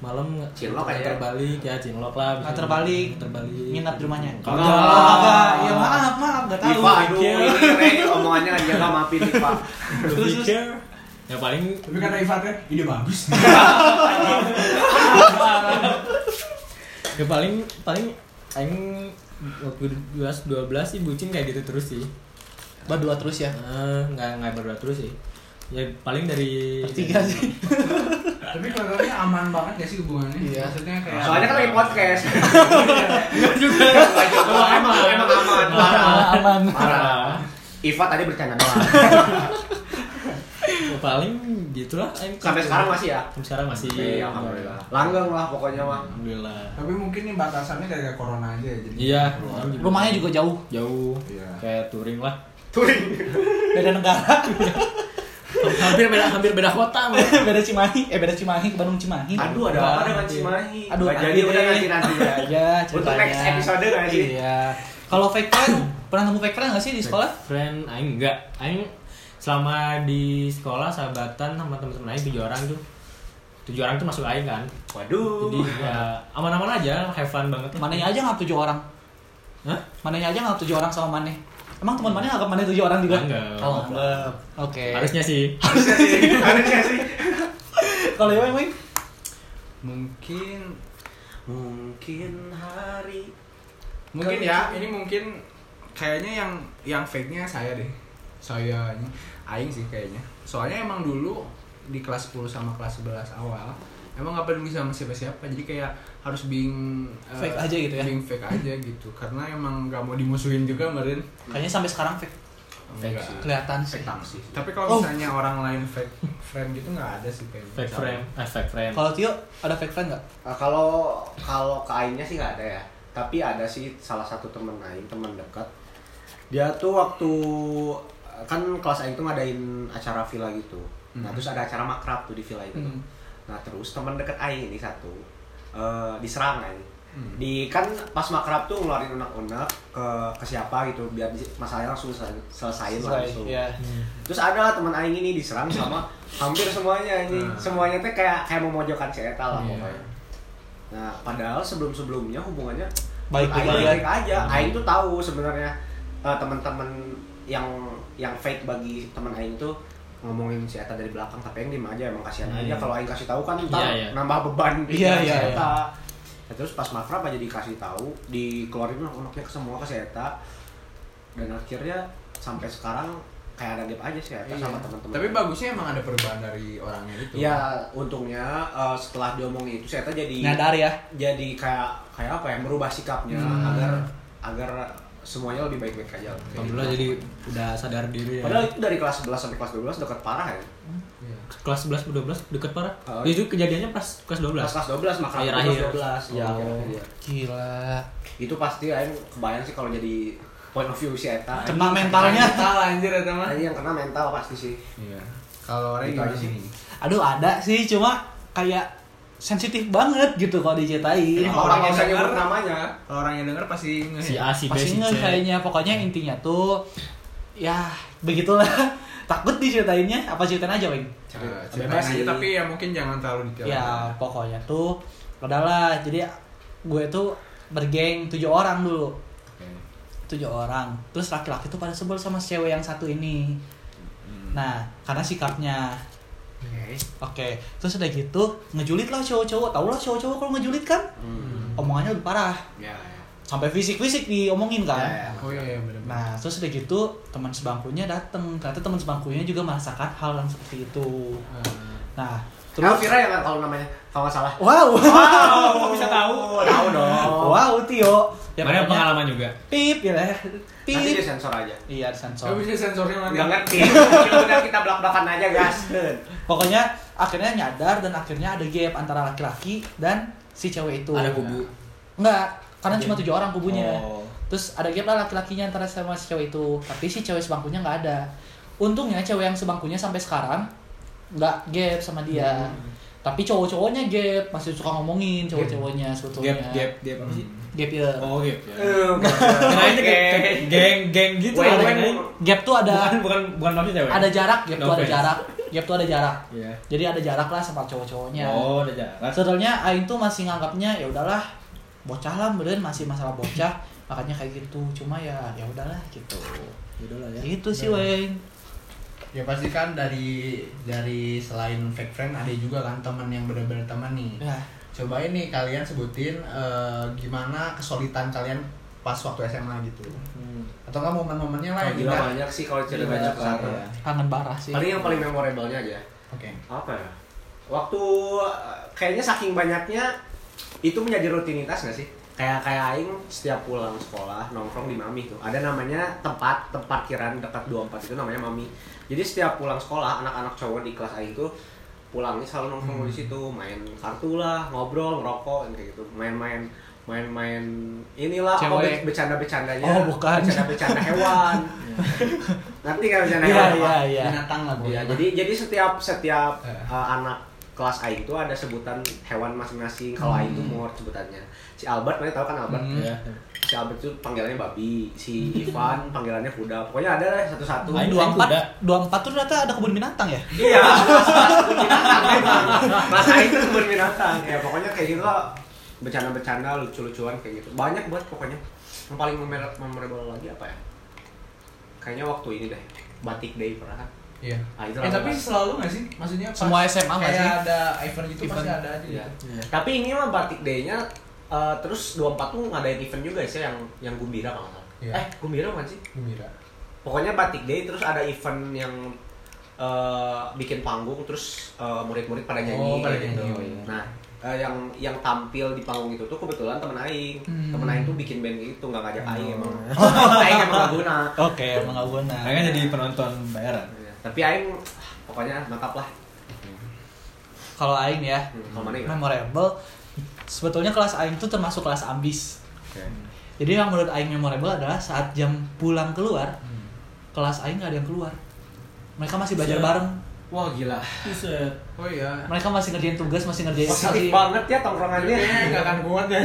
malam Cinlok aja ya? terbalik ya cinlok lah bisa Nggak terbalik terbalik nginap di rumahnya Kagak. Kagak ya maaf maaf nggak tahu Iva, aduh, ini Rey omongannya nggak jaga maafin Iva. Terus, ya paling Tapi kata Ivan teh, ide bagus. <laughs> ya paling paling aing waktu 12 12 sih bucin kayak gitu terus sih. berdua terus ya nggak nggak berdua terus sih. Ya paling dari bertiga sih <laughs> Tapi kelihatannya aman banget ya sih hubungannya. Iya. Maksudnya kayak Soalnya kan lagi podcast. <laughs> Enggak juga. Oh, emang emang aman. Parah. aman Parah. Iva tadi bercanda doang. <laughs> Ya, paling gitulah Sampai sekarang masih ya? Sampai sekarang masih. Iya, alhamdulillah. Langgeng lah pokoknya mah. Alhamdulillah. Tapi mungkin ini batasannya gara-gara corona aja ya. Jadi Iya. rumahnya juga jauh jauh. Iya. Kayak touring lah. Touring. beda negara hampir beda hampir beda kota <laughs> mah. beda Cimahi eh beda Cimahi ke Bandung Cimahi Aduh, ada apa dengan Cimahi? Aduh, Nggak jadi udah nanti nanti ya. Iya, Untuk next episode nggak sih? Iya. Kalau fake friend, pernah nemu fake friend nggak sih di sekolah? Friend aing enggak. Aing selama di sekolah sahabatan sama teman-teman lain tujuh orang tuh tujuh orang tuh masuk aing kan Waduh. jadi ya aman-aman aja have fun banget Mananya aja nggak tujuh orang. Hah? Mananya aja nggak tujuh orang sama Mane. Emang teman Mane nggak Mane tujuh orang juga? Enggak. Oh, enggak. Oke. harusnya sih Harusnya sih. <laughs> Harusnya sih. Kalau Iweng, Weng? Mungkin Mungkin hari mungkin ya ini mungkin kayaknya yang yang fake nya saya deh saya ini aing sih kayaknya soalnya emang dulu di kelas 10 sama kelas 11 awal emang nggak peduli sama siapa-siapa jadi kayak harus being eh, Fake aja gitu ya? being fake aja gitu karena emang nggak mau dimusuhin juga kemarin Kayaknya sampai sekarang fake. Fake sih. Kelihatan sih. fake sih tapi kalau Oh. misalnya orang lain fake friend gitu nggak ada sih kayaknya fake frame eh fake frame Kalau Tio ada fake friend nggak? Ah, kalau kalau ke sih nggak ada ya tapi ada sih salah satu temen Aing teman dekat dia tuh waktu kan kelas Aing tuh ngadain acara villa gitu nah Hmm. terus ada acara makrab tuh di villa itu Hmm. nah terus teman dekat Aing ini satu eh, diserang Aing Hmm. di kan pas makrab tuh ngeluarin unek-unek ke ke siapa gitu biar masalahnya langsung sel- selesaiin Selesai, langsung iya. terus ada lah teman Aing ini diserang sama <laughs> hampir semuanya ini Hmm. semuanya tuh kayak kayak memojokkan si Eta lah Iya. pokoknya Nah, padahal sebelum-sebelumnya hubungannya Baik-baik Aing aja. baik aja. Aing tuh tahu sebenarnya eh, teman-teman yang yang fake bagi teman Aing tuh ngomongin si Eta dari belakang tapi yang diem aja emang kasihan Hmm. aja kalau Aing kasih tahu kan ntar Iya, iya. nambah beban Iya, pikiran iya, si iya. Eta. Nah, terus pas makrab aja dikasih tahu, dikeluarin unek-uneknya ke semua ke si Eta. Dan akhirnya sampai sekarang kayak ada gap aja sih Eta Iya. sama teman-teman. tapi bagusnya emang ada perubahan dari orangnya itu Ya, untungnya eh, setelah diomongin itu si Eta jadi Nyadar ya. jadi kayak kayak apa ya merubah sikapnya Hmm. agar agar semuanya lebih baik-baik aja. alhamdulillah jadi udah sadar diri ya Padahal itu dari kelas 11 sampai kelas 12 dekat parah ya. Iya. kelas 11 ke 12 deket parah Oh. itu kejadiannya pas kelas 12 Kelas kelas 12 maka Akhir-akhir. kelas 12 ya. Oh. iya. Gila. Itu pasti aing kebayang sih kalau jadi point of view si Eta. Kena mentalnya. mental anjir ya teman Aing yang kena mental pasti sih. iya kalau orang Gitu aja sih Aduh ada sih cuma kayak sensitif banget gitu kalau diceritain. Apa orang yang denger namanya. kalau orang yang denger pasti nge si A si B Pasti si kayaknya pokoknya intinya tuh ya begitulah. <laughs> Takut diceritainnya apa ceritain aja, Weng? Eh, ceritain Bebas aja sih. tapi ya mungkin jangan terlalu detail Ya pokoknya tuh adalah jadi gue tuh bergeng tujuh orang dulu tujuh orang terus laki-laki tuh pada sebel sama si cewek yang satu ini Hmm. nah karena sikapnya Oke. oke terus udah gitu ngejulit lah cowok-cowok tau lah cowok-cowok kalau ngejulit kan Hmm. omongannya lebih parah Ya, ya. sampai fisik-fisik diomongin kan Ya, ya. oh iya benar Nah, terus udah gitu teman sebangkunya dateng. Ternyata teman sebangkunya juga merasakan hal yang seperti itu. Nah, Terus terus Vira ya kan kalau namanya kalau nggak salah. wow. Wow, bisa tahu. <laughs> Tahu dong. wow, Tio. Ya, Mana pengalaman juga Pip ya. Nanti Pip. disensor aja. Iya, sensor. bisa sensornya nanti Nggak ngerti. Kita udah kita belak-belakan aja, gas. <laughs> Pokoknya akhirnya nyadar dan akhirnya ada gap antara laki-laki dan si cewek itu. ada kubu Enggak, karena cuma tujuh orang kubunya. Oh. Terus ada gap lah laki-lakinya antara sama si cewek itu. Tapi si cewek sebangkunya nggak ada. Untungnya cewek yang sebangkunya sampai sekarang nggak gap sama dia. Tapi cowok-cowoknya gap, masih suka ngomongin cowok-cowoknya sebetulnya. gap gap gap apa sih Gap ya. oh gap ya Eh, kirain Oke. kayak geng geng gitu kirain. Gap tuh ada bukan bukan bukan maksud cewek ada jarak, gap No tuh ada jarak. Gap tuh ada jarak. Iya. Jadi ada jarak lah sama cowok-cowoknya. oh udah jalan Sebetulnya Aing tuh masih nganggapnya ya udahlah bocah lah beren masih masalah bocah makanya kayak gitu cuma ya ya udahlah gitu udah lah ya itu sih Weng ya pasti kan dari dari selain fake friend ada juga kan teman yang benar-benar teman nih ya cobain nih kalian sebutin eh, gimana kesulitan kalian pas waktu SMA gitu Hmm. atau nggak momen-momennya lah Oh, gila indah. banyak sih kalau cerita banyak sana. ya. kangen parah sih Paling yang paling memorable-nya aja. oke Apa ya? Waktu eh, kayaknya saking banyaknya itu menjadi rutinitas gak sih? Kayak kayak aing setiap pulang sekolah nongkrong di Mami tuh. Ada namanya tempat tempat parkiran dekat 24 itu namanya Mami. Jadi setiap pulang sekolah anak-anak cowok di kelas aing tuh pulangnya selalu nongkrong di situ, main kartu lah, ngobrol, ngerokok kayak gitu. Main-main main-main inilah Cewek. be- bercanda-bercandanya. Oh, bukan. Bercanda-bercanda hewan. <laughs> Nanti kan bercanda iya hewan. iya Pak? iya binatang lah Bu. Iya, jadi jadi setiap setiap uh, anak kelas aing tuh ada sebutan hewan masing-masing. Kalau aing tuh mort sebutannya. Si Albert, mana tahu kan Albert? Hmm. ya Si Albert tuh panggilannya babi, si Ivan <laughs> panggilannya kuda. Pokoknya ada lah satu-satu. Aing dua empat kuda. dua empat tuh ternyata ada kebun binatang ya Iya, kebun binatang memang. Tuh kebun binatang. Ya pokoknya kayak gitu lah. Bercanda-bercanda, lucu-lucuan kayak gitu. Banyak buat pokoknya. Yang paling memor- memorable lagi apa ya? Kayaknya waktu ini deh. Batik Day pernah kan? Iya. Ah, itu eh tapi selalu nggak sih? Maksudnya pas Semua SMA nggak kayak sih? ada event gitu Event. pasti ada aja Iya. gitu. Tapi ini mah Batik Day-nya eh, terus 24 tuh ngadain event juga sih yang yang Gumbira kalau nggak salah. Iya. Eh, Gumbira bukan sih? Gembira. Pokoknya Batik Day terus ada event yang eh, bikin panggung terus eh, murid-murid pada nyanyi Oh, pada gitu. nyanyi, oh iya. Nah, eh, yang yang tampil di panggung itu tuh kebetulan temen aing. Hmm. Temen aing tuh bikin band gitu, nggak ngajak aing emang. Oh. <laughs> aing emang gak guna. oke emang gak guna Aing kan jadi penonton bayaran Iya. Tapi aing pokoknya mantap lah. kalau aing ya Hmm, gimana? memorable sebetulnya kelas aing tuh termasuk kelas ambis jadi yang menurut aing memorable adalah saat jam pulang keluar kelas aing gak ada yang keluar mereka masih belajar Siap. bareng Wah gila. Buset. Oh iya. mereka masih ngerjain tugas masih ngerjain Positif masih- banget ya tongkrongannya. Kayaknya nggak akan kuat ya.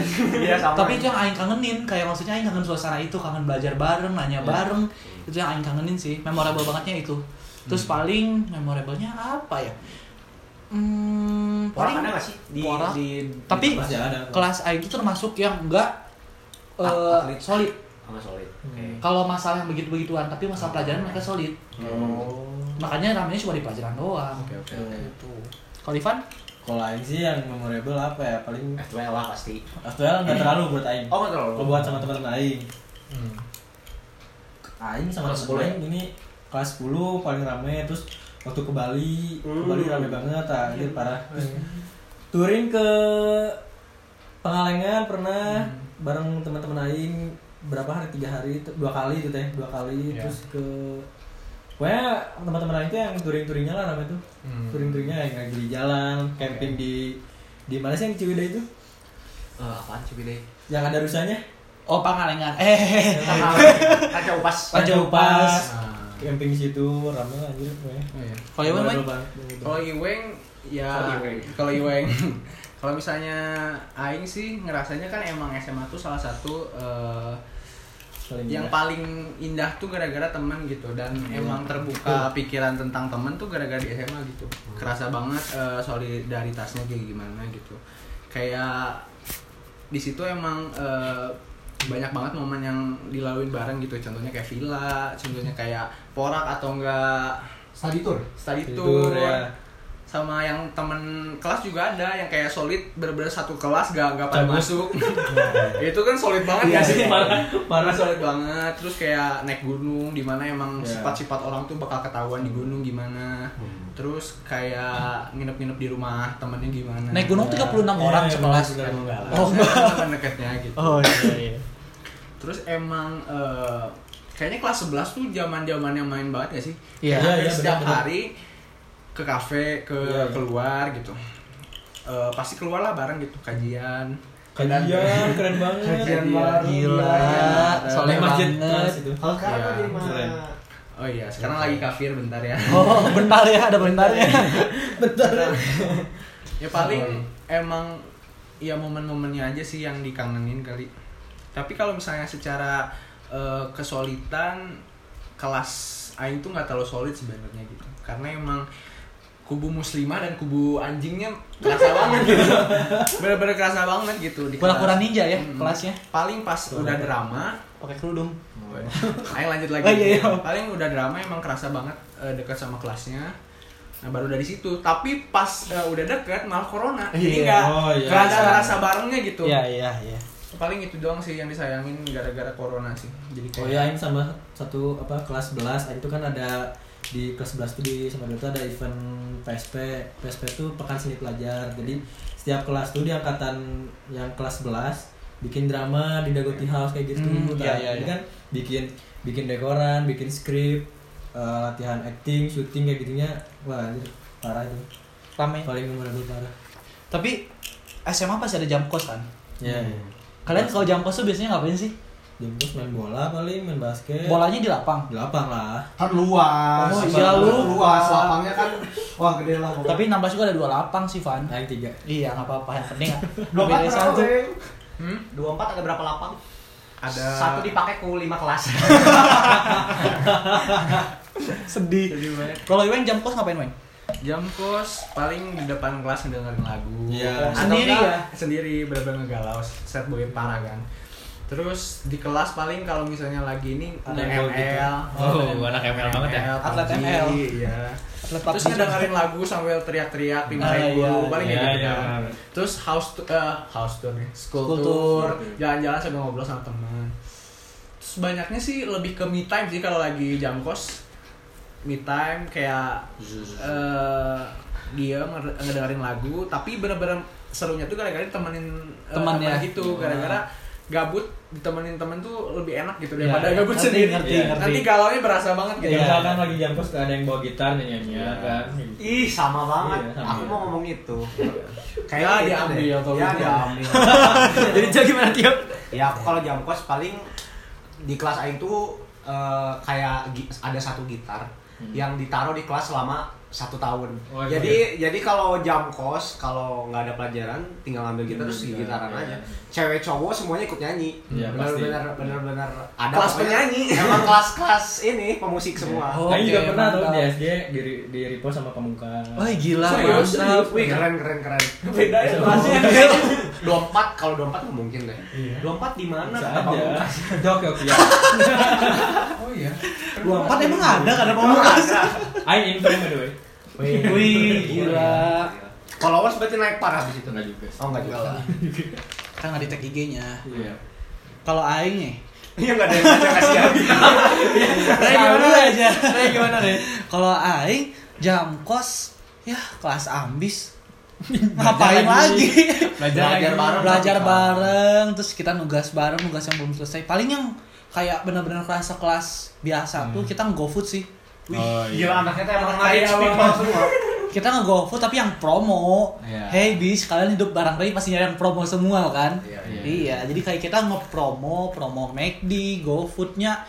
Iya sama. tapi itu yang aing kangenin kayak maksudnya aing kangen suasana itu kangen belajar bareng nanya bareng itu yang aing kangenin sih memorable bangetnya itu terus paling memorable-nya apa ya hmm, paling ada nggak sih di Porak. di Tapi- di- Pasti ada. kelas aing itu termasuk yang enggak eh, Atlet. solid sama solid. Oke. kalau masalah yang begitu-begituan tapi masalah pelajaran mereka solid Oh. makanya namanya cuma di pelajaran doang Oke oke. gitu kalau Ivan Kalau Aing sih yang memorable apa ya? Paling F2 lah pasti. Aktual nggak terlalu buat Aing. Oh nggak terlalu. Kalau buat sama teman-teman Aing. Hmm. Aing sama Kelas teman 10 Aing ini kelas 10 paling rame terus waktu ke Bali, ke Hmm. Bali rame banget ah, anjir parah. Terus touring ke Pengalengan pernah bareng teman-teman Aing berapa hari tiga hari itu dua kali itu teh dua kali Iya. terus ke pokoknya teman-teman Aing tuh yang touring-touringnya lah namanya tuh Hmm. touring-touringnya yang lagi di jalan camping di di mana sih yang di Ciwidey itu Eh, apaan deh? yang ada rusanya oh Pangalengan eh Kaca upas. Raja Upas. Nah. Camping di situ rame lah anjir pokoknya Oh, iya. Kalau memorable. Kalau Iweng ya Kalau Iweng. kalau Iweng <laughs> misalnya Aing sih ngerasanya kan emang SMA tuh salah satu eh, Paling yang indah. paling indah tuh gara-gara teman gitu dan Iya. emang terbuka pikiran tentang teman tuh gara-gara di SMA gitu kerasa banget eh, solidaritasnya kayak gimana gitu kayak di situ emang eh, banyak banget momen yang dilaluin bareng gitu. Contohnya kayak villa contohnya kayak porak atau enggak Study tour. study Tidur, tour ya. sama yang temen kelas juga ada yang kayak solid bener-bener satu kelas gak gak pada masuk. <laughs> <laughs> Itu kan solid banget Iya ya. sih, parah, parah. solid banget. Terus kayak naik gunung di mana emang Iya. sifat-sifat orang tuh bakal ketahuan di gunung gimana. Hmm. terus kayak nginep-nginep di rumah temennya gimana. Naik gunung 36 orang Iya, sekelas. benar. oh. enggak deketnya gitu. Oh iya iya terus emang eh, kayaknya kelas 11 tuh zaman zamannya main banget gak sih? Iya. Hampir Iya, iya, setiap benar-benar. hari ke kafe ke Iya, iya. keluar gitu. Eh, pasti keluar lah bareng gitu kajian. Kajian keren <laughs> banget. Kajian bareng. gila. Di masjid Kalau sekarang Iya, apa di mana? keren. oh iya sekarang lagi kafir bentar ya. Oh bentar ya ada bentarnya <laughs> ya. Paling emang ya momen-momennya aja sih yang dikangenin kali tapi kalau misalnya secara eh, kesolidan kelas Aing tuh nggak terlalu solid sebenarnya gitu karena emang kubu muslimah dan kubu anjingnya kerasa <laughs> banget gitu bener-bener kerasa banget gitu di pura-pura kelas. ninja ya Mm. kelasnya paling pas udah drama pakai kerudung Ayo lanjut lagi. Oh, iya, iya. Paling udah drama emang kerasa banget eh, dekat sama kelasnya. Nah baru dari situ. Tapi pas eh, udah deket malah corona. Jadi Iya. nggak Oh, iya. nggak ada rasa barengnya gitu. iya iya iya Paling itu doang sih yang disayangin gara-gara corona sih. Jadi Oh ya, Aing sama satu apa kelas 11 Aing itu kan ada di kelas 11 tuh di sama itu ada event PSP. PSP tuh pekan seni pelajar. Jadi setiap kelas tuh di angkatan yang kelas 11 bikin drama di Dagoti House kayak gitu. Hmm, Nah, iya, iya, Jadi iya. kan bikin bikin dekoran, bikin skrip, eh, latihan acting, syuting kayak gitunya. Wah, anjir, parah itu. rame Paling memorable parah. tapi SMA pasti ada jam kos kan Ya. Kalian kalau jam kos tuh biasanya ngapain sih Jemput main bola paling, main basket. Bolanya di lapang. Di lapang lah. Kan luas. Oh, iya, lu. luas. Lapangnya kan wah gede lah. Tapi 16 juga ada dua lapang sih, Van. Aing tiga. Iya, nggak apa-apa. Yang penting <laughs> Dua empat satu. Hmm? Dua empat ada berapa lapang? Ada Satu dipakai ku lima kelas. <laughs> Sedih. Kalau Iwan jam kos ngapain, Weng? Jam kos paling di depan kelas ngedengerin lagu Iya. Atau Sendiri ya? sendiri bener-bener ngegalau set boy parah kan terus di kelas paling kalau misalnya lagi ini Ada ada yang ML Oh, anak ML banget ya? Atlet ML. iya Atlet terus PUBG. ngedengerin lagu sambil teriak-teriak Ah, pindahin iya, guru paling iya, gitu iya, kan terus house tour eh, house tour nih school, tour. jalan-jalan sambil ngobrol sama teman terus banyaknya sih lebih ke me time sih kalau lagi jam kos me time kayak eh dia nge- ngedengerin lagu tapi bener-bener serunya tuh gara-gara temenin eh, Teman ya? gitu gara-gara gabut ditemenin temen tuh lebih enak gitu Iya, daripada gabut Ngerti, sendiri ngerti, Iya. ngerti. nanti galaunya berasa banget gitu Ya, Iya. misalkan lagi jam kos ada yang bawa gitar nyanyi Iya. kan. Ih sama banget. Iya, sama. Aku mau ngomong itu. <laughs> Ya, gitu diambil deh. kalau <laughs> Ya diambil. Jadi jadi gimana Tio? ya aku kalau jam kos paling di kelas Aing tuh eh, kayak ada satu gitar yang ditaruh di kelas selama satu tahun. Oh, iya. jadi jadi kalau jam kos kalau nggak ada pelajaran tinggal ngambil gitar Hmm, terus gitar, gitaran iya. aja. Cewek cowok semuanya ikut nyanyi. Iya, pasti. bener-bener bener-bener ada Kelas penyanyi. Emang kelas-kelas ini pemusik semua. Oh, Aing juga oke, pernah tuh di SG di di repost sama pamungkas. Wah, gila. Serius? mantap. Wih keren keren keren. beda ya Kelasnya dua empat kalau dua empat nggak mungkin deh. Iya. Dua empat di mana? Jok jok ya. oh iya Dua empat emang ada kan ada ada. Aing info by the way. Wih, gila. Followers berarti naik parah di situ. Enggak juga. Oh enggak juga lah. Kan nggak di tag IG-nya. Iya. Kalau Aing nih, Iya enggak ada yang baca kasih ya. Ray gimana aja. Ray gimana Ray? Kalau Aing jam kos ya kelas ambis. Ngapain lagi. lagi? Belajar Belajar bareng. Belajar bareng, terus kita nugas bareng, nugas yang belum selesai. Paling yang kayak benar-benar kerasa kelas biasa tuh kita nge-GoFood sih. Wih, Oh, iya. gila anaknya tuh emang rich people semua. <laughs> Kita nge-GoFood tapi yang promo. Iya. Hey bis, kalian hidup barang Ray pasti nyari yang promo semua kan? Iya, iya. Iya, jadi kayak kita nge-promo, promo McD, GoFoodnya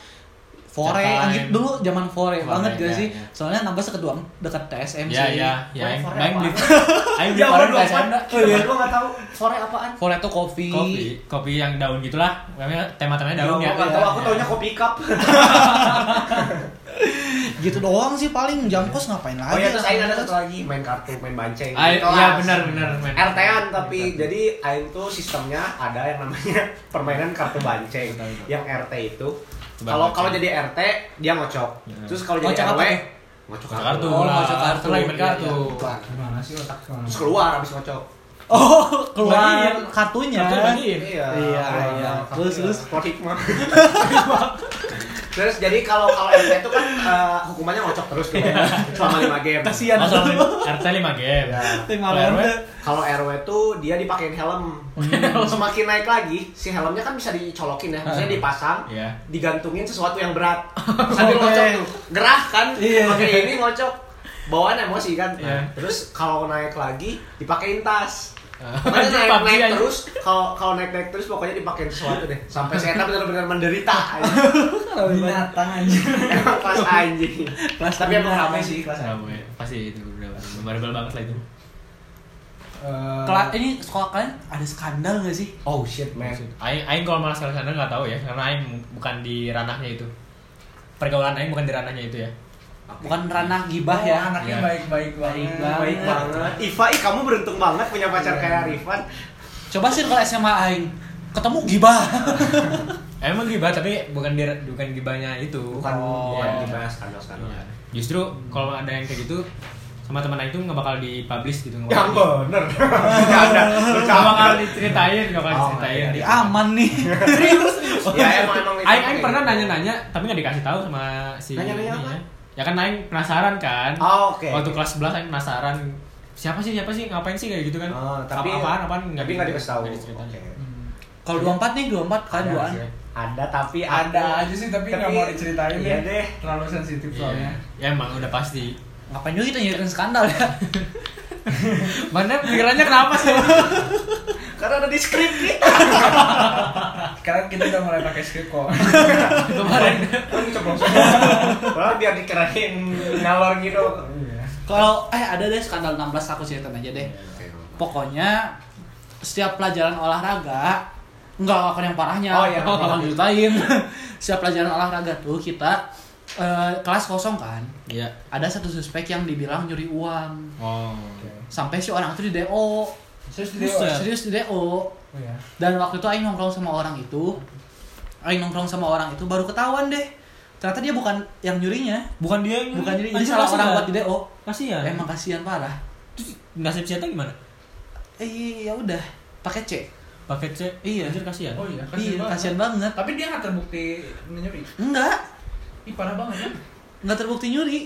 Fore, anjir dulu zaman Fore, Fore, banget gak iya, sih? iya. Soalnya nambah sekedua dekat TSM <laughs> Iya sih. iya, ya aing Fore aing beli. Aing beli Ya, ke dua SMD. Oh iya, gua enggak tahu Fore apaan. Fore tuh kopi. Kopi, kopi yang daun gitulah. Namanya tema-temanya daun ya. enggak tahu, aku taunya kopi cup. <laughs> Gitu doang sih paling jam kos ngapain lagi? Oh iya, terus ya, Aing ada satu lagi main kartu, main banceng. Di kelas. iya benar benar main. RT-an tapi jadi Aing tuh sistemnya ada yang namanya <laughs> permainan kartu banceng. Yang RT itu kalau kalau jadi RT dia ngocok. Ya. Terus kalau jadi RW ngocok Ngocok kartu. kartu. Oh, lah. ngocok kartu. Lagi main Iya, kartu. iya. gimana sih otak Terus keluar habis ngocok. Oh, keluar kartunya. Kartu bagiin. Iya. Iya, iya. Terus, terus. Sport <laughs> <laughs> hikmah. Terus jadi kalau kalau RT itu kan eh, hukumannya ngocok terus tuh <laughs> selama 5 game. Kasihan. Oh, RT 5 game. Ya. Kalau RW? Kalau RW tuh dia dipakein helm. <laughs> Semakin naik lagi, si helmnya kan bisa dicolokin ya. Misalnya dipasang, Iya. digantungin sesuatu yang berat. <laughs> Sambil Oke. ngocok tuh. Gerah kan? Iya. Pakai ini ngocok. Bawaan emosi kan. Iya. Terus kalau naik lagi dipakein tas. Pokoknya naik, PUBG naik aja. terus, kalau kalau naik naik terus pokoknya dipakein sesuatu deh. Sampai saya benar-benar menderita. <laughs> Binatang anjir. emang <laughs> kelas anjing. Kelas Tapi emang ramai sih kelas boy, pasti itu udah memorable banget lah itu. Kelas ini sekolah kalian ada skandal gak sih? Oh shit man. Aing aing kalau malah sekali sana nggak tahu ya, karena aing bukan di ranahnya itu. Pergaulan aing bukan di ranahnya itu ya. Bukan ranah gibah ya. anaknya Iya. baik-baik Baik banget Baik banget. Iva, ih kamu beruntung banget punya pacar Iya. kayak Rifan. Coba sih kalau SMA aing ketemu gibah. <laughs> Emang gibah tapi bukan di bukan gibahnya itu. Bukan Oh, bukan dibahas skandal-skandal. Justru kalau ada yang kayak gitu sama teman aing tuh nggak bakal dipublish gitu nggak Yang bakal, bener. <laughs> Bercanda. nggak bakal diceritain nggak bakal Oh, diceritain Di aman nih. <laughs> Serius. Ya emang emang. Aing aing pernah nanya-nanya tapi nggak dikasih tahu sama si Nanya-nanya apa? Ya kan aing penasaran kan. Oh, oke. Waktu kelas 11 aing penasaran siapa sih siapa sih ngapain sih kayak gitu kan. Oh, tapi apaan apaan tapi nggak dikasih tahu. Oke. Kalau 24 nih, 24 kan Ada duaan. sih. Ada tapi ada aja sih tapi nggak mau diceritain Iya deh. deh. terlalu sensitif soalnya Ya emang udah pasti. Ngapain juga kita nyeritain skandal ya? <laughs> <laughs> Mana pikirannya kenapa sih? <laughs> Karena ada di skrip kita. <laughs> Sekarang kita udah mulai pakai skrip kok. Kemarin Kan keceplosan. Padahal biar dikerahin ngalor gitu. kalau eh ada deh skandal 16 aku ceritain aja deh. Pokoknya setiap pelajaran olahraga enggak akan yang parahnya. Oh, iya. akan ceritain. setiap pelajaran olahraga tuh kita eh, kelas kosong kan. Iya. Ada satu suspek yang dibilang nyuri uang. Oh. Sampai si orang itu di DO. Terus Buset. Serius di DO. Oh ya. Dan waktu itu Aing nongkrong sama orang itu Aing nongkrong sama orang itu baru ketahuan deh Ternyata dia bukan yang nyurinya Bukan dia yang Bukan nyuri, jadi Anjir, salah kasihan. orang buat di DO Kasihan. Emang kasihan parah Terus nasib Ceta gimana? Eh ya udah pakai C Pakai C. Iya. Anjir kasihan. Oh iya, Iya banget. kasihan banget Tapi dia nggak terbukti menyuri. Enggak Ih parah banget ya. Enggak terbukti nyuri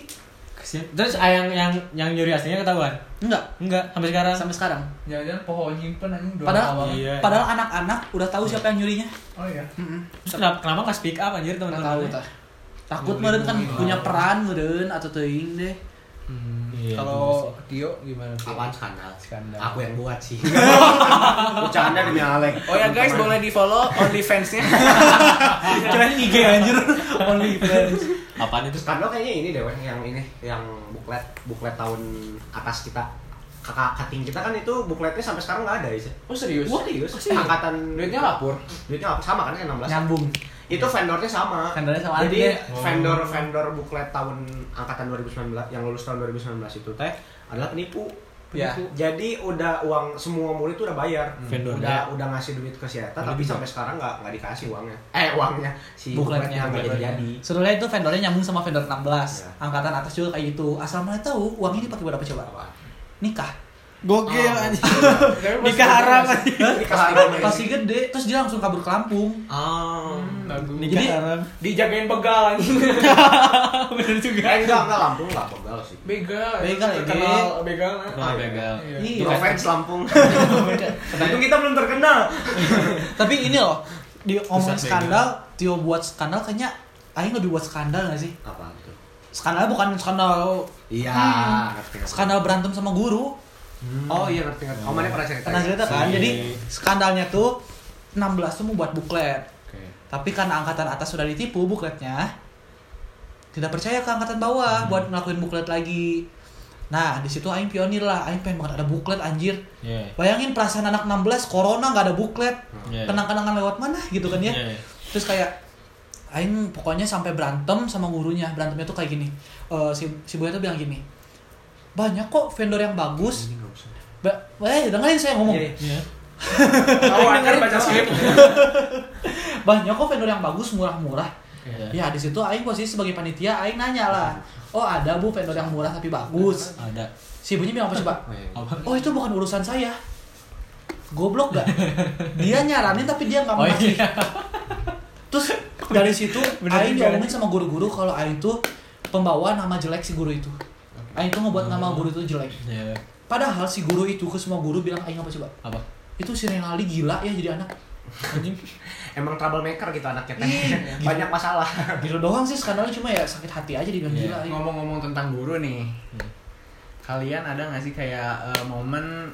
Kasihan. Terus ah, yang yang yang nyuri aslinya ketahuan? Enggak Enggak, sampai sekarang. Sampai sekarang Jangan-jangan pohon nyimpen anjing doang Padahal awal. Iya. Padahal anak-anak udah tahu siapa yang nyurinya Oh iya. Mm-mm. Terus kenapa kenapa nggak speak up anjir Nggak teman-teman? tahu tah Takut Bully, meren kan punya peran meren atau teuing deh Hmm, iya, Kalau Tio gimana? Tio? Apaan skandal? Skandal. Aku yang buat sih. <laughs> Bercanda demi Alek. Oh ya guys, boleh di follow OnlyFans-nya. <laughs> Kirain IG anjir Only friends sih. Apaan itu? Skandal kayaknya ini deh, yang ini, yang buklet, buklet tahun atas kita. Kakak kating kita kan itu bukletnya sampai sekarang nggak ada ya. Oh serius? Wah, serius. Angkatan Duitnya lapor. duitnya apa? sama kan kayak 16. Nyambung Itu vendornya sama. Vendornya sama Jadi aja. Oh. vendor vendor buklet tahun angkatan 2019 yang lulus tahun 2019 itu teh adalah penipu. Ya. Penipu. Jadi udah uang semua murid itu udah bayar. Vendornya. Udah udah ngasih duit ke si Eta Udah tapi bisa. sampai sekarang nggak nggak dikasih uangnya. Eh uangnya si Bukletnya, nggak jadi jadi. Sebenarnya itu vendornya nyambung sama vendor 16 Ya. Angkatan atas juga kayak gitu Asal mereka tahu uang ini dipakai buat apa coba? Apa? Nikah Gokil Oh. anjir. Nikah haram haram. Pasti gede Terus dia langsung kabur ke Lampung Oh. bagus. Nikah Jadi- haram. Dijagain begal anjing. <laughs> Bener juga. Eh enggak enggak Lampung enggak begal sih. Begal. Begal, ya, terkenal begal. Terkenal begal. Iya. Iya. No fans Lampung. <laughs> Itu kita belum terkenal. <laughs> Tapi ini loh Di Pusat skandal Tio buat skandal kayaknya Aing lebih buat skandal gak sih? Apa itu? Skandal bukan skandal Iya, Hmm. Skandal berantem sama guru Oh iya ngerti ngerti. Oh mana pernah cerita? Pernah cerita kan? Iya. Jadi skandalnya tuh 16 tuh mau buat buklet Oke. Tapi karena angkatan atas sudah ditipu bukletnya, tidak percaya ke angkatan bawah buat ngelakuin buklet lagi. Nah, di situ aing pionir lah, aing pengen banget ada buklet anjir. Iya. Bayangin perasaan anak 16 corona nggak ada buklet. Iya. Kenang-kenangan lewat mana gitu kan ya. Iya. Terus kayak aing pokoknya sampai berantem sama gurunya. Berantemnya tuh kayak gini. Eh, si si Buya tuh bilang gini. Banyak kok vendor yang bagus. Ba eh, dengerin saya ngomong. Iya, Iya. <laughs> Oh, akan baca skrip. <laughs> Banyak kok vendor yang bagus, murah-murah. Iya. Ya di situ aing posisi sebagai panitia aing nanya lah. Oh ada bu vendor yang murah tapi bagus. Ada. Si ibunya bilang apa coba? <laughs> Apa? Oh itu bukan urusan saya. Goblok gak? Dia nyaranin tapi dia nggak mau Oh iya. Terus dari situ Bener aing diomongin sama guru-guru kalau aing tuh pembawa nama jelek si guru itu. Aing tuh ngebuat nama guru itu jelek. Iya. Padahal si guru itu ke semua guru bilang aing apa coba? Apa? Itu si Renaldi gila ya jadi anak. Anjing. <laughs> Emang troublemaker gitu anaknya. Iya. <laughs> Banyak masalah. <laughs> Gitu doang sih skandalnya cuma ya sakit hati aja dibilang Iya. gila. aing. Ngomong-ngomong tentang guru nih. Hmm. Kalian ada nggak sih kayak eh, momen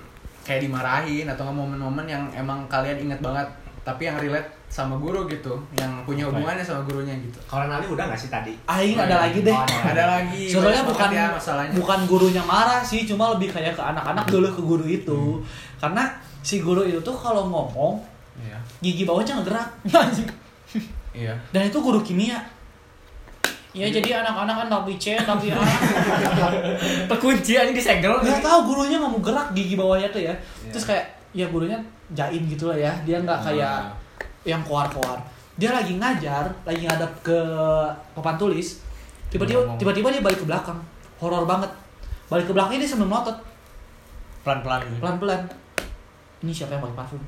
kayak dimarahin atau nggak momen-momen yang emang kalian inget banget tapi yang relate sama guru gitu, yang punya ya? hubungannya sama gurunya gitu. Kalau Nali udah nggak sih tadi? Aing Oh, ada iya. lagi deh. Oh, ada. Ada lagi. Sebenarnya bukan ya masalahnya. bukan gurunya marah sih, cuma lebih kayak ke anak-anak dulu ke guru itu. Karena si guru itu tuh kalau ngomong Iya. gigi bawahnya ngegerak. <laughs> Iya. Dan itu guru kimia. Ya jadi anak-anak kan tapi C, tapi A. <laughs> Terkunci aja disegel. Gak tahu gurunya nggak mau gerak gigi bawahnya tuh ya. Iya. Terus kayak ya gurunya jaim gitu lah ya. Dia nggak kayak yang koar-koar. Dia lagi ngajar, lagi ngadap ke papan tulis. Tiba-tiba tiba-tiba dia balik ke belakang. Horor banget. Balik ke belakang dia sambil melotot Pelan-pelan gitu. pelan-pelan. Ini siapa yang pakai parfum?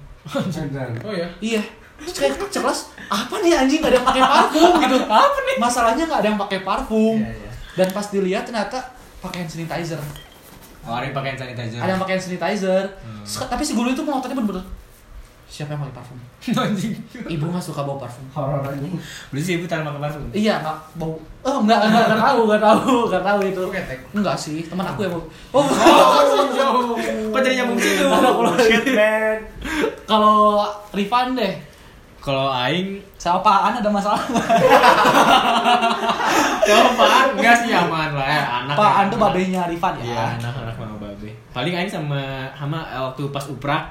Oh ya. Iya. Terus kayak cekelas, apa nih anjing gak ada yang pakai parfum gitu? <laughs> Apa nih? Masalahnya gak ada yang pakai parfum. Iya, iya. Dan pas dilihat ternyata pakai hand sanitizer. Oh, ada yang pakai sanitizer. Ada yang pakai sanitizer. Hmm. Tapi si guru itu melototnya bener-bener. Siapa yang pakai parfum? <laughs> anjing. Ibu gak suka bau parfum. Horor anjing. Beli sih ibu taruh pakai parfum. Iya, nggak bau. Oh, enggak, enggak, enggak tahu, enggak tahu, enggak tahu itu. Enggak sih, teman aku yang bau. Oh, <laughs> Kok jadi nyambung situ? Kalau Rifan deh, Kalau aing Sama apaan ada masalah? kalau apaan enggak sih aman lah ya, anak. Apaan tuh babenya Rifan ya? Iya, anak-anak sama babe. Paling aing sama sama waktu pas uprak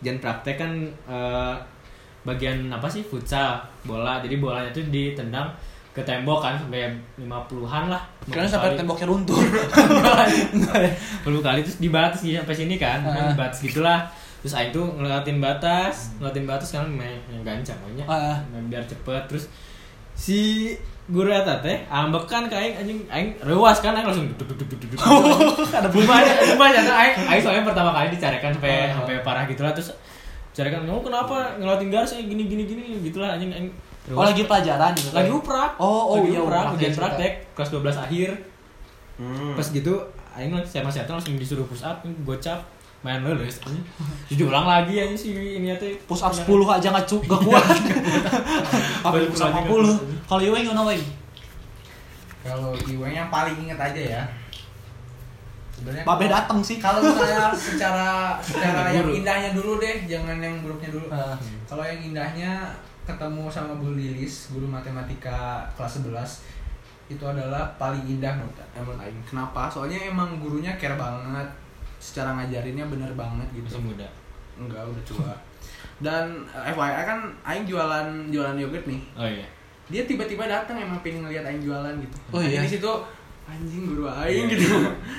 jan praktek kan eh, bagian apa sih futsal bola. Jadi bolanya tuh ditendang ke tembok kan sampai 50-an lah. Kira 50 sampai kali. temboknya runtuh. <laughs> 10 kali terus dibatas gitu sampai sini kan. Ah. Dibatas gitulah. Terus aing tuh ngeliatin batas, ngeliatin batas kan main yang gancang pokoknya. Ah. Main biar cepet terus si guru eta teh ambek kan aing anjing aing rewas kan aing langsung duduk duduk duduk. <laughs> Ada Bukan, bukan ya, aing, aing soalnya pertama kali dicarikan sampai Oh. sampai parah gitu lah terus carikan kamu kenapa ngelatin garis eh, gini gini gini gitulah anjing aing. Oh lagi pelajaran gitu. lagi uprak. Oh, oh lagi iya, uprak, ujian iya, praktek kelas 12 akhir. Hmm. Pas gitu aing masih langsung disuruh push up, gocap main lulus. Jadi ulang lagi anjing si ini teh push up 10 aja nggak cukup gak kuat. <laughs> Apa Balik push up 50? Kalau Iweng gimana Weng? Kalau Iweng yang paling inget aja ya. Sebenarnya Babe dateng sih. Kalau misalnya <laughs> secara secara yang indahnya dulu deh, jangan yang buruknya dulu. Ah. Kalau yang indahnya ketemu sama Bu Lilis, guru matematika kelas 11 itu adalah paling indah menurut menurut Aing. Kenapa? Soalnya emang gurunya care banget, secara ngajarinnya bener banget gitu. masih muda. Enggak, udah tua. <laughs> Dan eh, FYI kan Aing jualan jualan yogurt nih. Oh iya. Dia tiba-tiba datang emang pengen ngeliat Aing jualan gitu. Oh iya? Di situ anjing guru Aing <laughs> Iya. gitu.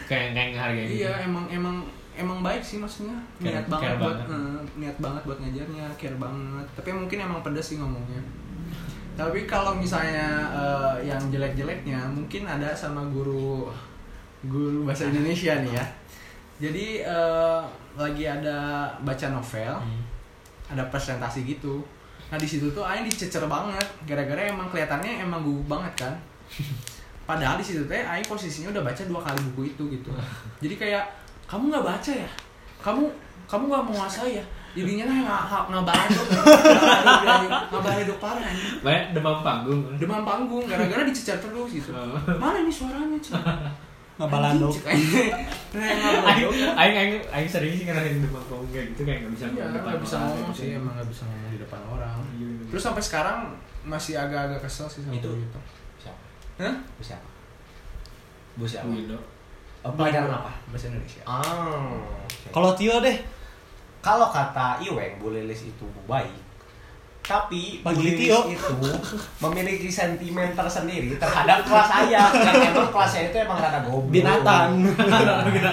Kayak kayak ngehargain gitu. Iya emang emang emang baik sih maksudnya Care- niat banget care buat banget. eh, niat banget buat ngajarnya care banget tapi mungkin emang pedas sih ngomongnya tapi kalau misalnya eh, yang jelek-jeleknya mungkin ada sama guru guru bahasa Indonesia nih ya jadi eh, lagi ada baca novel Hmm. ada presentasi gitu. Nah di situ tuh Aing dicecer banget. Gara-gara emang kelihatannya emang gugup banget kan. <laughs> Padahal di situ teh Aing posisinya udah baca dua kali buku itu gitu. Jadi kayak kamu nggak baca ya? Kamu kamu nggak menguasai ya? Jadinya lah nggak nggak baleduk nggak baleduk parah anjing. Banyak demam panggung. demam panggung. Gara-gara dicecer terus gitu. Oh. mana nih suaranya cik <laughs> Ngebalando. Aing. Aing aing sering sih ngerasain demam panggung kayak gitu kayak nggak bisa Iya, ngomong depan nggak bisa ngomong gitu. sih emang nggak bisa ngomong di depan orang Iya, iya. terus sampai sekarang masih agak-agak kesel sih sama Itu. guru itu Siapa? Hah? Bu siapa? Bu siapa? Bu Indo. Oh, pelajaran apa? bahasa Indonesia Ah. Kalau Tio deh, Kalau kata Iweng, Bu Lilis itu baik. Tapi Tio. itu memiliki sentimen tersendiri terhadap kelas saya. Dan emang kelas saya itu emang rada goblok. binatang.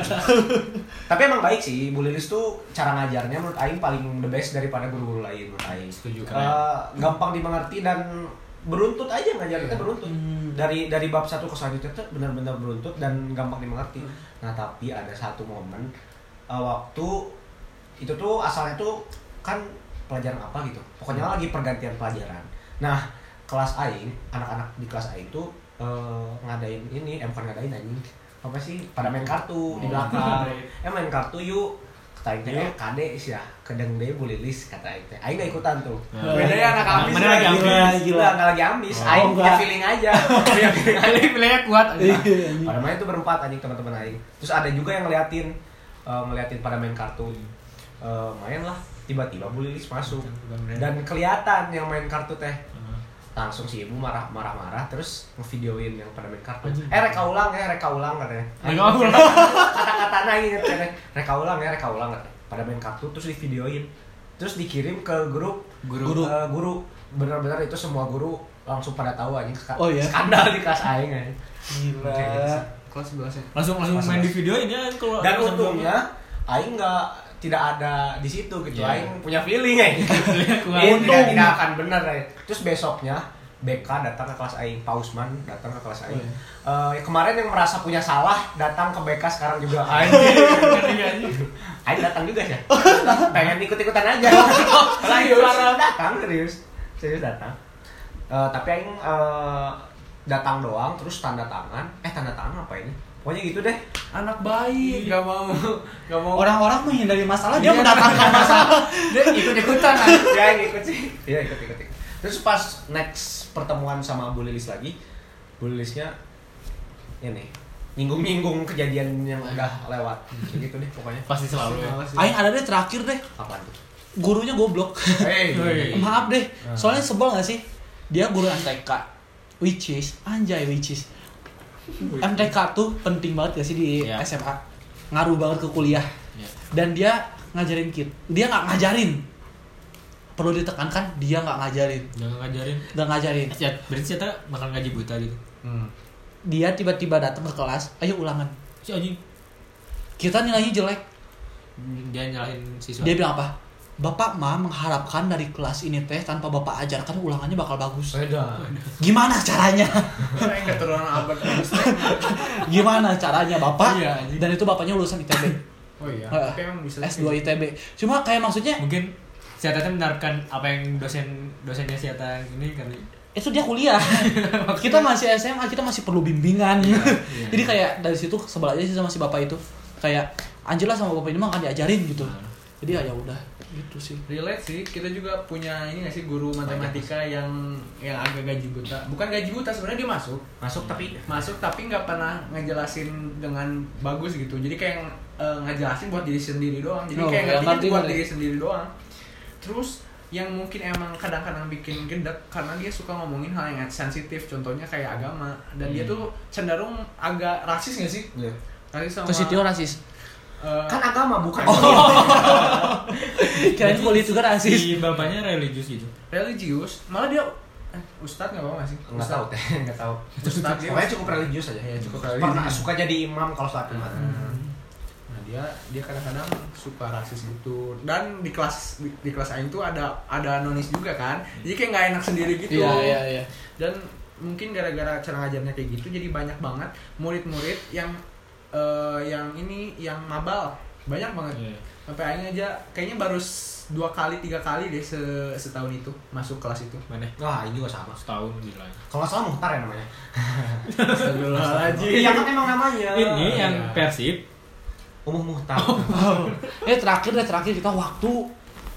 <laughs> Tapi emang baik sih, Bu Lilis tuh cara ngajarnya menurut Aing paling the best daripada guru-guru lain menurut Aing. Setuju, Eh, keren. gampang dimengerti dan beruntut aja ngajarnya beruntut. Hmm. Dari dari bab satu ke selanjutnya tuh benar-benar beruntut dan gampang dimengerti. Nah tapi ada satu momen eh, waktu itu tuh asalnya tuh kan pelajaran apa gitu. Pokoknya lagi pergantian pelajaran. Nah kelas Aing, anak-anak di kelas Aing tuh eh, ngadain ini, eh bukan ngadain anjing apa sih pada main kartu di Oh. belakang <laughs> eh main kartu yuk kata Aing teh Yuk. kade sih ya kedeng deh Bu Lilis kata Aing teh Aing gak ikutan tuh Nah. Beda ya anak ambis Mana lagi ambis? Gila, Gila, nggak lagi ambis. Oh, Aing punya feeling aja. Punya <laughs> feeling aja. Pilih pilihnya kuat aja. Iya, Pada main itu berempat anjing teman-teman Aing. Terus ada juga yang ngeliatin eh, ngeliatin pada main kartu. Eh, main lah. Tiba-tiba Bu Lilis masuk. Dan kelihatan yang main kartu teh. Langsung si ibu marah marah marah terus ngevideoin yang pada main kartu. Eh reka ulang ya, reka ulang katanya. Reka ulang. <laughs> Kata-kata nanya katanya. Reka ulang ya, reka ulang katanya. Pada main kartu terus divideoin. Terus dikirim ke grup Guru. Guru. Eh, guru benar-benar itu semua guru langsung pada tahu ska- Oh, iya? skandal di kelas aing anjing. Gila. kelas 11 ya Langsung langsung main kelas. di video ini ya kalau Dan untungnya aing nggak tidak ada di situ gitu. Iya. Aing punya feeling ya. <laughs> Kuat. Ini tidak, tidak akan benar ya. Terus besoknya BK datang ke kelas aing, Pak Usman datang ke kelas aing. Eh, kemarin yang merasa punya salah datang ke BK sekarang juga <laughs> aing. <laughs> Aing datang juga sih. Pengen ikut-ikutan aja. serius datang serius. Serius datang. Eh, tapi aing eh, datang doang terus tanda tangan. Eh tanda tangan apa ini? Pokoknya gitu deh. anak baik. Gak mau gak mau. Orang-orang menghindari masalah, dia Iya. mendatangkan <laughs> masalah. dia ikut ikutan <laughs> ya ikut sih. Iya ikut ikut terus pas next pertemuan sama Bu Lilis lagi Bu Lilisnya ini nyinggung nyinggung kejadian yang udah lewat. Kayak gitu deh pokoknya. Pasti selalu ya. Aing ada deh terakhir deh. apa tuh? Gurunya goblok. Hey. <laughs> maaf deh. Soalnya sebel gak sih? Dia guru MTK which is anjay which is MTK tuh penting banget gak sih di Iya. SMA ngaruh banget ke kuliah Iya. dan dia ngajarin kit dia nggak ngajarin perlu ditekankan dia nggak ngajarin Jangan ngajarin. nggak ngajarin Ya, berarti kita bakal ngaji buta gitu. Hmm. dia tiba-tiba datang ke kelas ayo ulangan Si anjing kita nilainya jelek dia nyalahin siswa. dia bilang apa Bapak mah mengharapkan dari kelas ini teh tanpa bapak ajarkan ulangannya bakal bagus. Beda. Gimana caranya? Kayak keturunan Albert Einstein. Gimana caranya bapak? Iya. Dan itu bapaknya lulusan ITB. Oh iya. Tapi emang bisa S2 ITB. Cuma kayak maksudnya mungkin si Ata teh menerapkan apa yang dosen dosennya si Ata ini kali. itu dia kuliah. <laughs> kita masih SMA, kita masih perlu bimbingan. iya. <laughs> Jadi kayak dari situ sebel aja sih sama si bapak itu. Kayak anjir lah sama bapak ini mah kan diajarin gitu. Nah. Jadi ya ya udah gitu sih. relate sih kita juga punya ini gak sih guru matematika yang yang agak gaji buta bukan gaji buta sebenarnya dia masuk Masuk tapi masuk tapi nggak pernah ngejelasin dengan bagus gitu jadi kayak eh, ngejelasin buat diri sendiri doang jadi Oh, kayak ya, ngerti ngerti, buat ngerti. diri sendiri doang terus yang mungkin emang kadang-kadang bikin gedek karena dia suka ngomongin hal yang sensitif contohnya kayak agama dan dia Hmm. tuh cenderung agak rasis gak sih Iya. rasis sama Terus itu rasis. Eh, kan agama bukan. Kirain <laughs> kulit juga rasis. Si bapaknya religius gitu. religius malah dia eh, ustadz nggak apa nggak sih Enggak tahu <laughs> teh, enggak tahu. Ustadz dia Pokoknya cukup religius aja. Iya, cukup religius. Pernah suka jadi imam kalau saat Jumat. Nah dia dia kadang-kadang suka rasis gitu dan di kelas di, di kelas Aing tuh ada ada nonis juga kan jadi kayak nggak enak sendiri gitu Iya iya iya. dan mungkin gara-gara cara ngajarnya kayak gitu jadi banyak banget murid-murid yang eh, yang ini yang mabal banyak banget Iya. sampai Aing aja kayaknya baru dua kali tiga kali deh se setahun itu masuk kelas itu Mana? Wah, ini juga sama. Setahun lah. Kalau salah Muhtar ya namanya. Astagfirullahaladzim Iya kan emang namanya. Ini yang iya. Persib. Umuh Muhtar. Eh terakhir deh terakhir kita waktu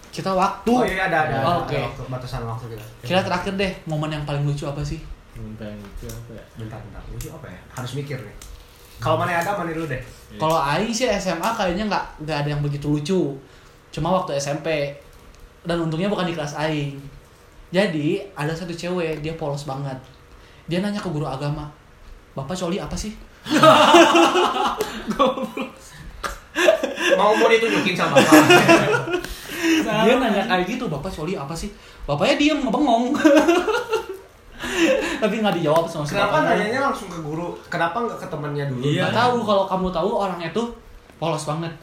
kita waktu. Oh iya ada ada. Oh, ada Oke. waktu- batasan waktu kita. Kita terakhir deh momen yang paling lucu apa sih? Bentar itu apa ya? Bentar bentar. Lucu apa ya? Harus mikir nih. Kalau mana ada mana dulu deh. Kalau Aing sih SMA kayaknya nggak nggak ada yang begitu lucu. Cuma waktu SMP dan untungnya bukan di kelas Aing. Jadi ada satu cewek dia polos banget. Dia nanya ke guru agama, Bapak coli apa sih? <laughs> Mau mau ditunjukin sama bapak. Dia nanya kayak gitu, Bapak coli apa sih? Bapaknya diem ngebengong. <laughs> <laughs> Tapi nggak dijawab sama si Kenapa bapaknya. nanyanya langsung ke guru? Kenapa nggak ke temannya dulu? Iya. Nggak tahu kalau kamu tahu orangnya tuh polos banget.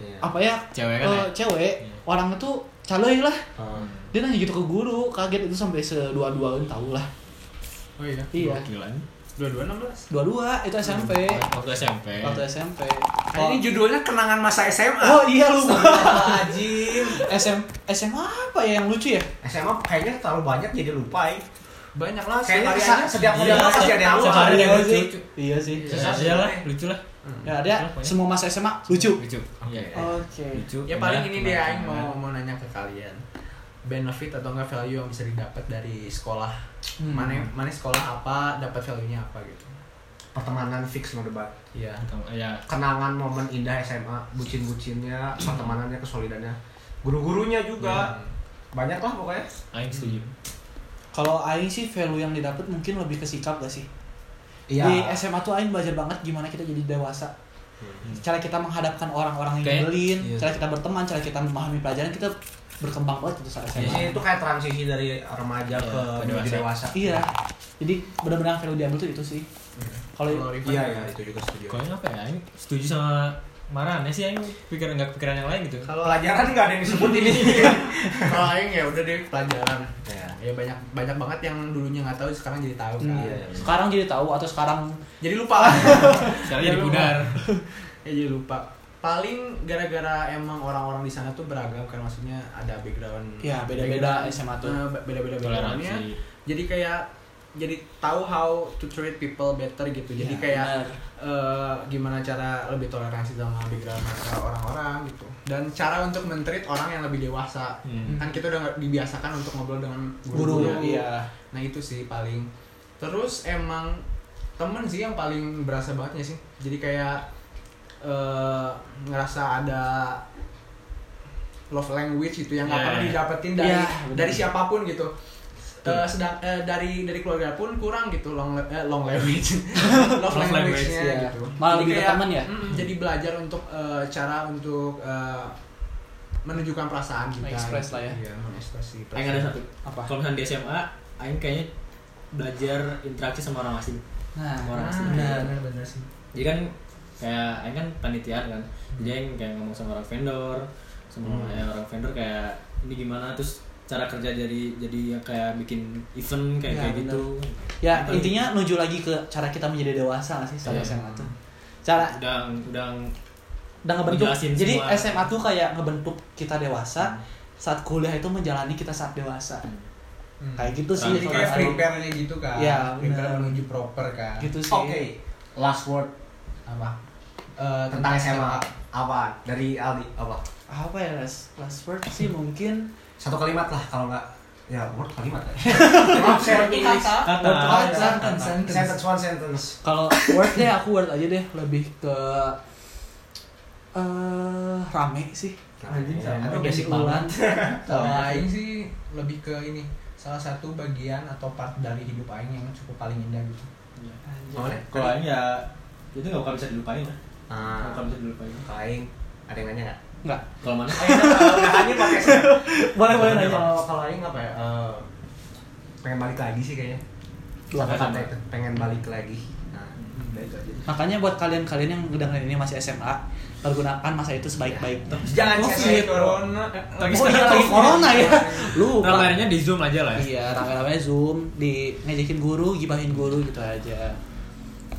Iya. Apa ya? Cewek kan eh, ya? cewek. Iya. Orangnya tuh caloy lah. Oh. Dia nanya gitu ke guru, kaget itu sampai sedua-duaan tahu lah. oh iya Iya. Dua-dua enam belas Dua-dua itu SMP. Waktu SMP. Waktu SMP. Nah, ini judulnya kenangan masa SMA Oh iya lupa. Astagfirullahaladzim. SM SMA apa ya yang lucu ya? SMA kayaknya terlalu banyak jadi lupa ya. Banyak lah Kayaknya variannya. setiap Iya, hari pasti ada yang setiap hari ada yang Iya lucu. sih. Iya sih. Ya, aja lah, lucu lah. Ya dia semua masa SMA lucu. Lucu. Iya. Oke. Lucu. ya paling ini kemana- Aing mau mau nanya ke kalian benefit atau enggak value yang bisa didapat dari sekolah Hmm. mana mana sekolah apa dapat value nya apa gitu Pertemanan fix no debat. iya Ya, Kenangan momen indah SMA, bucin-bucinnya, pertemanannya, kesolidannya. Guru-gurunya juga. Banyak lah pokoknya. Aing setuju. Kalau Aing sih value yang didapat mungkin lebih ke sikap gak sih? Iya. Di SMA tuh Aing belajar banget gimana kita jadi dewasa. Cara kita menghadapkan orang-orang yang nyebelin, iya. cara kita berteman, cara kita memahami pelajaran kita berkembang banget gitu saat SMA. Biasanya itu kayak transisi dari remaja Iya, ke menuju dewasa. dewasa. Iya. Jadi benar-benar value diambil tuh itu sih. Kalau Iya, gimana? iya, itu juga setuju. Pokoknya apa ya? Aing setuju sama Marane sih Aing pikiran enggak pikiran yang lain gitu. kalau Pelajaran nggak ada yang disebut ini. <laughs> kalau Aing ya udah deh pelajaran Iya. ya banyak banyak banget yang dulunya nggak tahu sekarang jadi tahu kan. Iya, iya. sekarang jadi tahu atau sekarang jadi lupa lah <laughs> Sekarang jadi lupa. pudar. ya jadi lupa paling gara-gara emang orang-orang di sana tuh beragam kan maksudnya ada background Ya, beda-beda SMA tuh. Eh, beda-beda backgroundnya jadi kayak jadi tahu how to treat people better gitu. Jadi Ya, kayak eh, gimana cara lebih toleransi sama background orang-orang gitu. Dan cara untuk mentreat orang yang lebih dewasa. Hmm. kan kita udah dibiasakan untuk ngobrol dengan guru, guru iya. nah itu sih paling. Terus emang temen sih yang paling berasa bangetnya sih. Jadi kayak eh, ngerasa ada love language itu yang Yeah. pernah didapetin dari Yeah, dari siapa pun gitu Eh, sedang eh, dari dari keluarga pun kurang gitu long eh, long language <laughs> love, language, language-nya ya. gitu Malah Jadi lebih ke teman ya? mm, jadi belajar untuk eh, cara untuk eh, menunjukkan perasaan kita Express gitu. lah ya. Iya, mengekspresi Aing ada satu. Apa? Kalau misalnya di SMA, Aing kayaknya belajar interaksi sama orang asing. Nah, Sama orang asing. benar. benar benar sih Jadi kan kayak Aing kan panitiaan kan. Jadi Aing kayak ngomong sama orang vendor, sama Hmm. orang vendor kayak ini gimana terus cara kerja jadi jadi yang kayak bikin event kayak Ya, kayak gitu. Ya, Paling- intinya nuju lagi ke cara kita menjadi dewasa sih sama Iya. SMA tuh. Cara udah udah udah ngebentuk. Jadi semua. SMA tuh kayak ngebentuk kita dewasa. Saat kuliah itu menjalani kita saat dewasa. Kayak gitu sih. jadi kalau kayak prepare-nya gitu kan Iya, prepare benar. menuju proper kan Gitu sih. Oke, last word apa Eh, tentang SMA apa dari Aldi apa? Apa ya last, last word sih mungkin Satu kalimat lah kalau nggak ya word kalimat ya. Maaf English. Kata. Word kata. sentence, sentence. Sentence one sentence. Kalau word deh aku word aja deh lebih ke eh rame sih. Anjing, Ya, sama. aduh, Basic banget. Kalau Aing sih lebih ke ini salah satu bagian atau part dari hidup Aing yang cukup paling indah gitu. Boleh. Kalau Aing ya itu nggak bakal bisa dilupain lah. Ah, Nggak bakal bisa dilupain. kalau Aing ada yang nanya nggak? Enggak. Kalau mana? Aing udah hanya pakai Boleh boleh nanya. Kalau kalau Aing apa ya? Eh, pengen balik lagi sih kayaknya. Dua Kata itu pengen balik lagi. Nah. Makanya buat kalian-kalian yang ngedengerin ini masih SMA, pergunakan masa itu sebaik-baiknya. Jangan Covid, sia-siain corona. Tapi Oh iya lagi corona ya. Lu Rame-ramenya di Zoom aja lah ya. Iya, rame-rame Zoom, di ngejekin guru, gibahin guru gitu aja.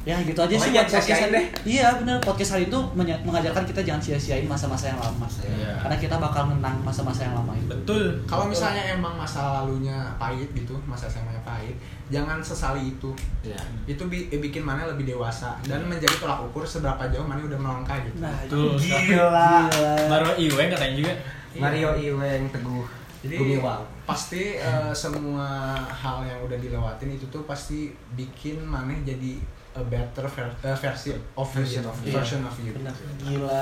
Ya gitu aja sih Pokoknya buat podcast hari Iya bener, podcast hari itu mengajarkan kita jangan sia-siain masa-masa yang lama. Iya. Karena kita bakal menang masa-masa yang lama itu. Betul. Kalau misalnya emang masa lalunya pahit gitu, masa SMA-nya pahit, jangan sesali itu. Iya. Itu bi- eh, bikin mana lebih dewasa dan menjadi tolak ukur seberapa jauh mana udah melangkah gitu. Nah, Betul. Gila. <laughs> Baru Iwen katanya juga. Mario Iweng Teguh. Jadi Gumiwang. pasti eh, semua hal yang udah dilewatin itu tuh pasti bikin mana jadi a better ver- eh, versi of Version of you. version of you. bener. Gila.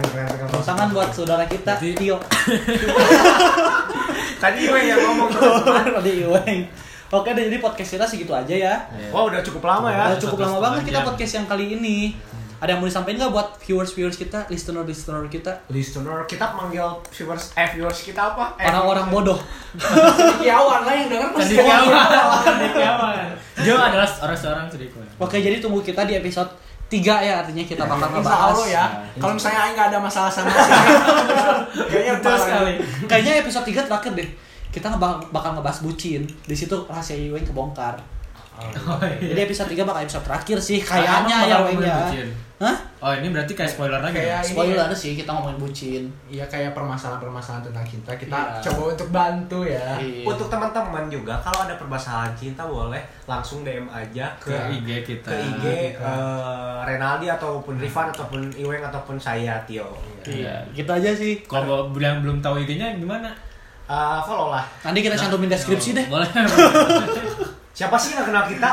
Tepuk tangan buat saudara kita, Berarti- Tio. <laughs> Tadi Iweng yang ngomong. Tadi Iweng. Oke, jadi podcast kita segitu aja ya. Wah, udah cukup lama ya. Udah cukup lama banget kita podcast yang kali ini. Ada yang mau disampaikan nggak buat viewers-viewers kita, listener-listener kita, Listener, kita manggil viewers eh viewers kita apa? Eh, orang-orang bodoh? Cendekiawan lah yang denger pasti. Cendekiawan. Cendekiawan. Jo adalah orang seorang cendekiawan. Oke, jadi tunggu kita di episode 3 ya, artinya kita bakal Insya ngebahas. Allah ya. Kalau misalnya Aing nggak ada masalah sama sih, kayaknya Betul sekali. Kayaknya episode 3 terakhir deh. Kita bakal ngebahas bucin. Di situ rahasia Iweng kebongkar. Oh, iya. Jadi episode 3 bakal episode terakhir sih kayaknya Emang ya ya. Hah? Oh ini berarti kayak spoiler lagi Kayak ya? Spoiler ya. sih kita ngomongin bucin. Iya kayak permasalahan-permasalahan tentang cinta kita Iya. coba untuk bantu ya. Iya. Untuk teman-teman juga kalau ada permasalahan cinta boleh langsung DM aja ke Ke IG kita. ke IG eh, Renaldi ataupun Rifan ataupun Iweng ataupun saya Tio. Iya, gitu aja sih. Kalau yang belum tahu IG-nya gimana? Eh, follow lah. Nanti kita cantumin deskripsi deh. Boleh. <laughs> Siapa sih yang nggak kenal kita?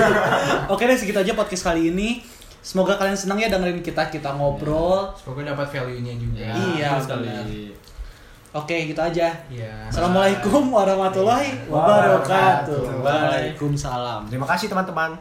<laughs> Oke deh segitu aja podcast kali ini. Semoga kalian senang ya dengerin kita kita ngobrol. Semoga dapat value-nya juga. Iya, betul sekali. benar. Oke, gitu aja. Iya. Assalamualaikum warahmatullahi wabarakatuh. Wabarakatuh. Waalaikumsalam. Terima kasih teman-teman.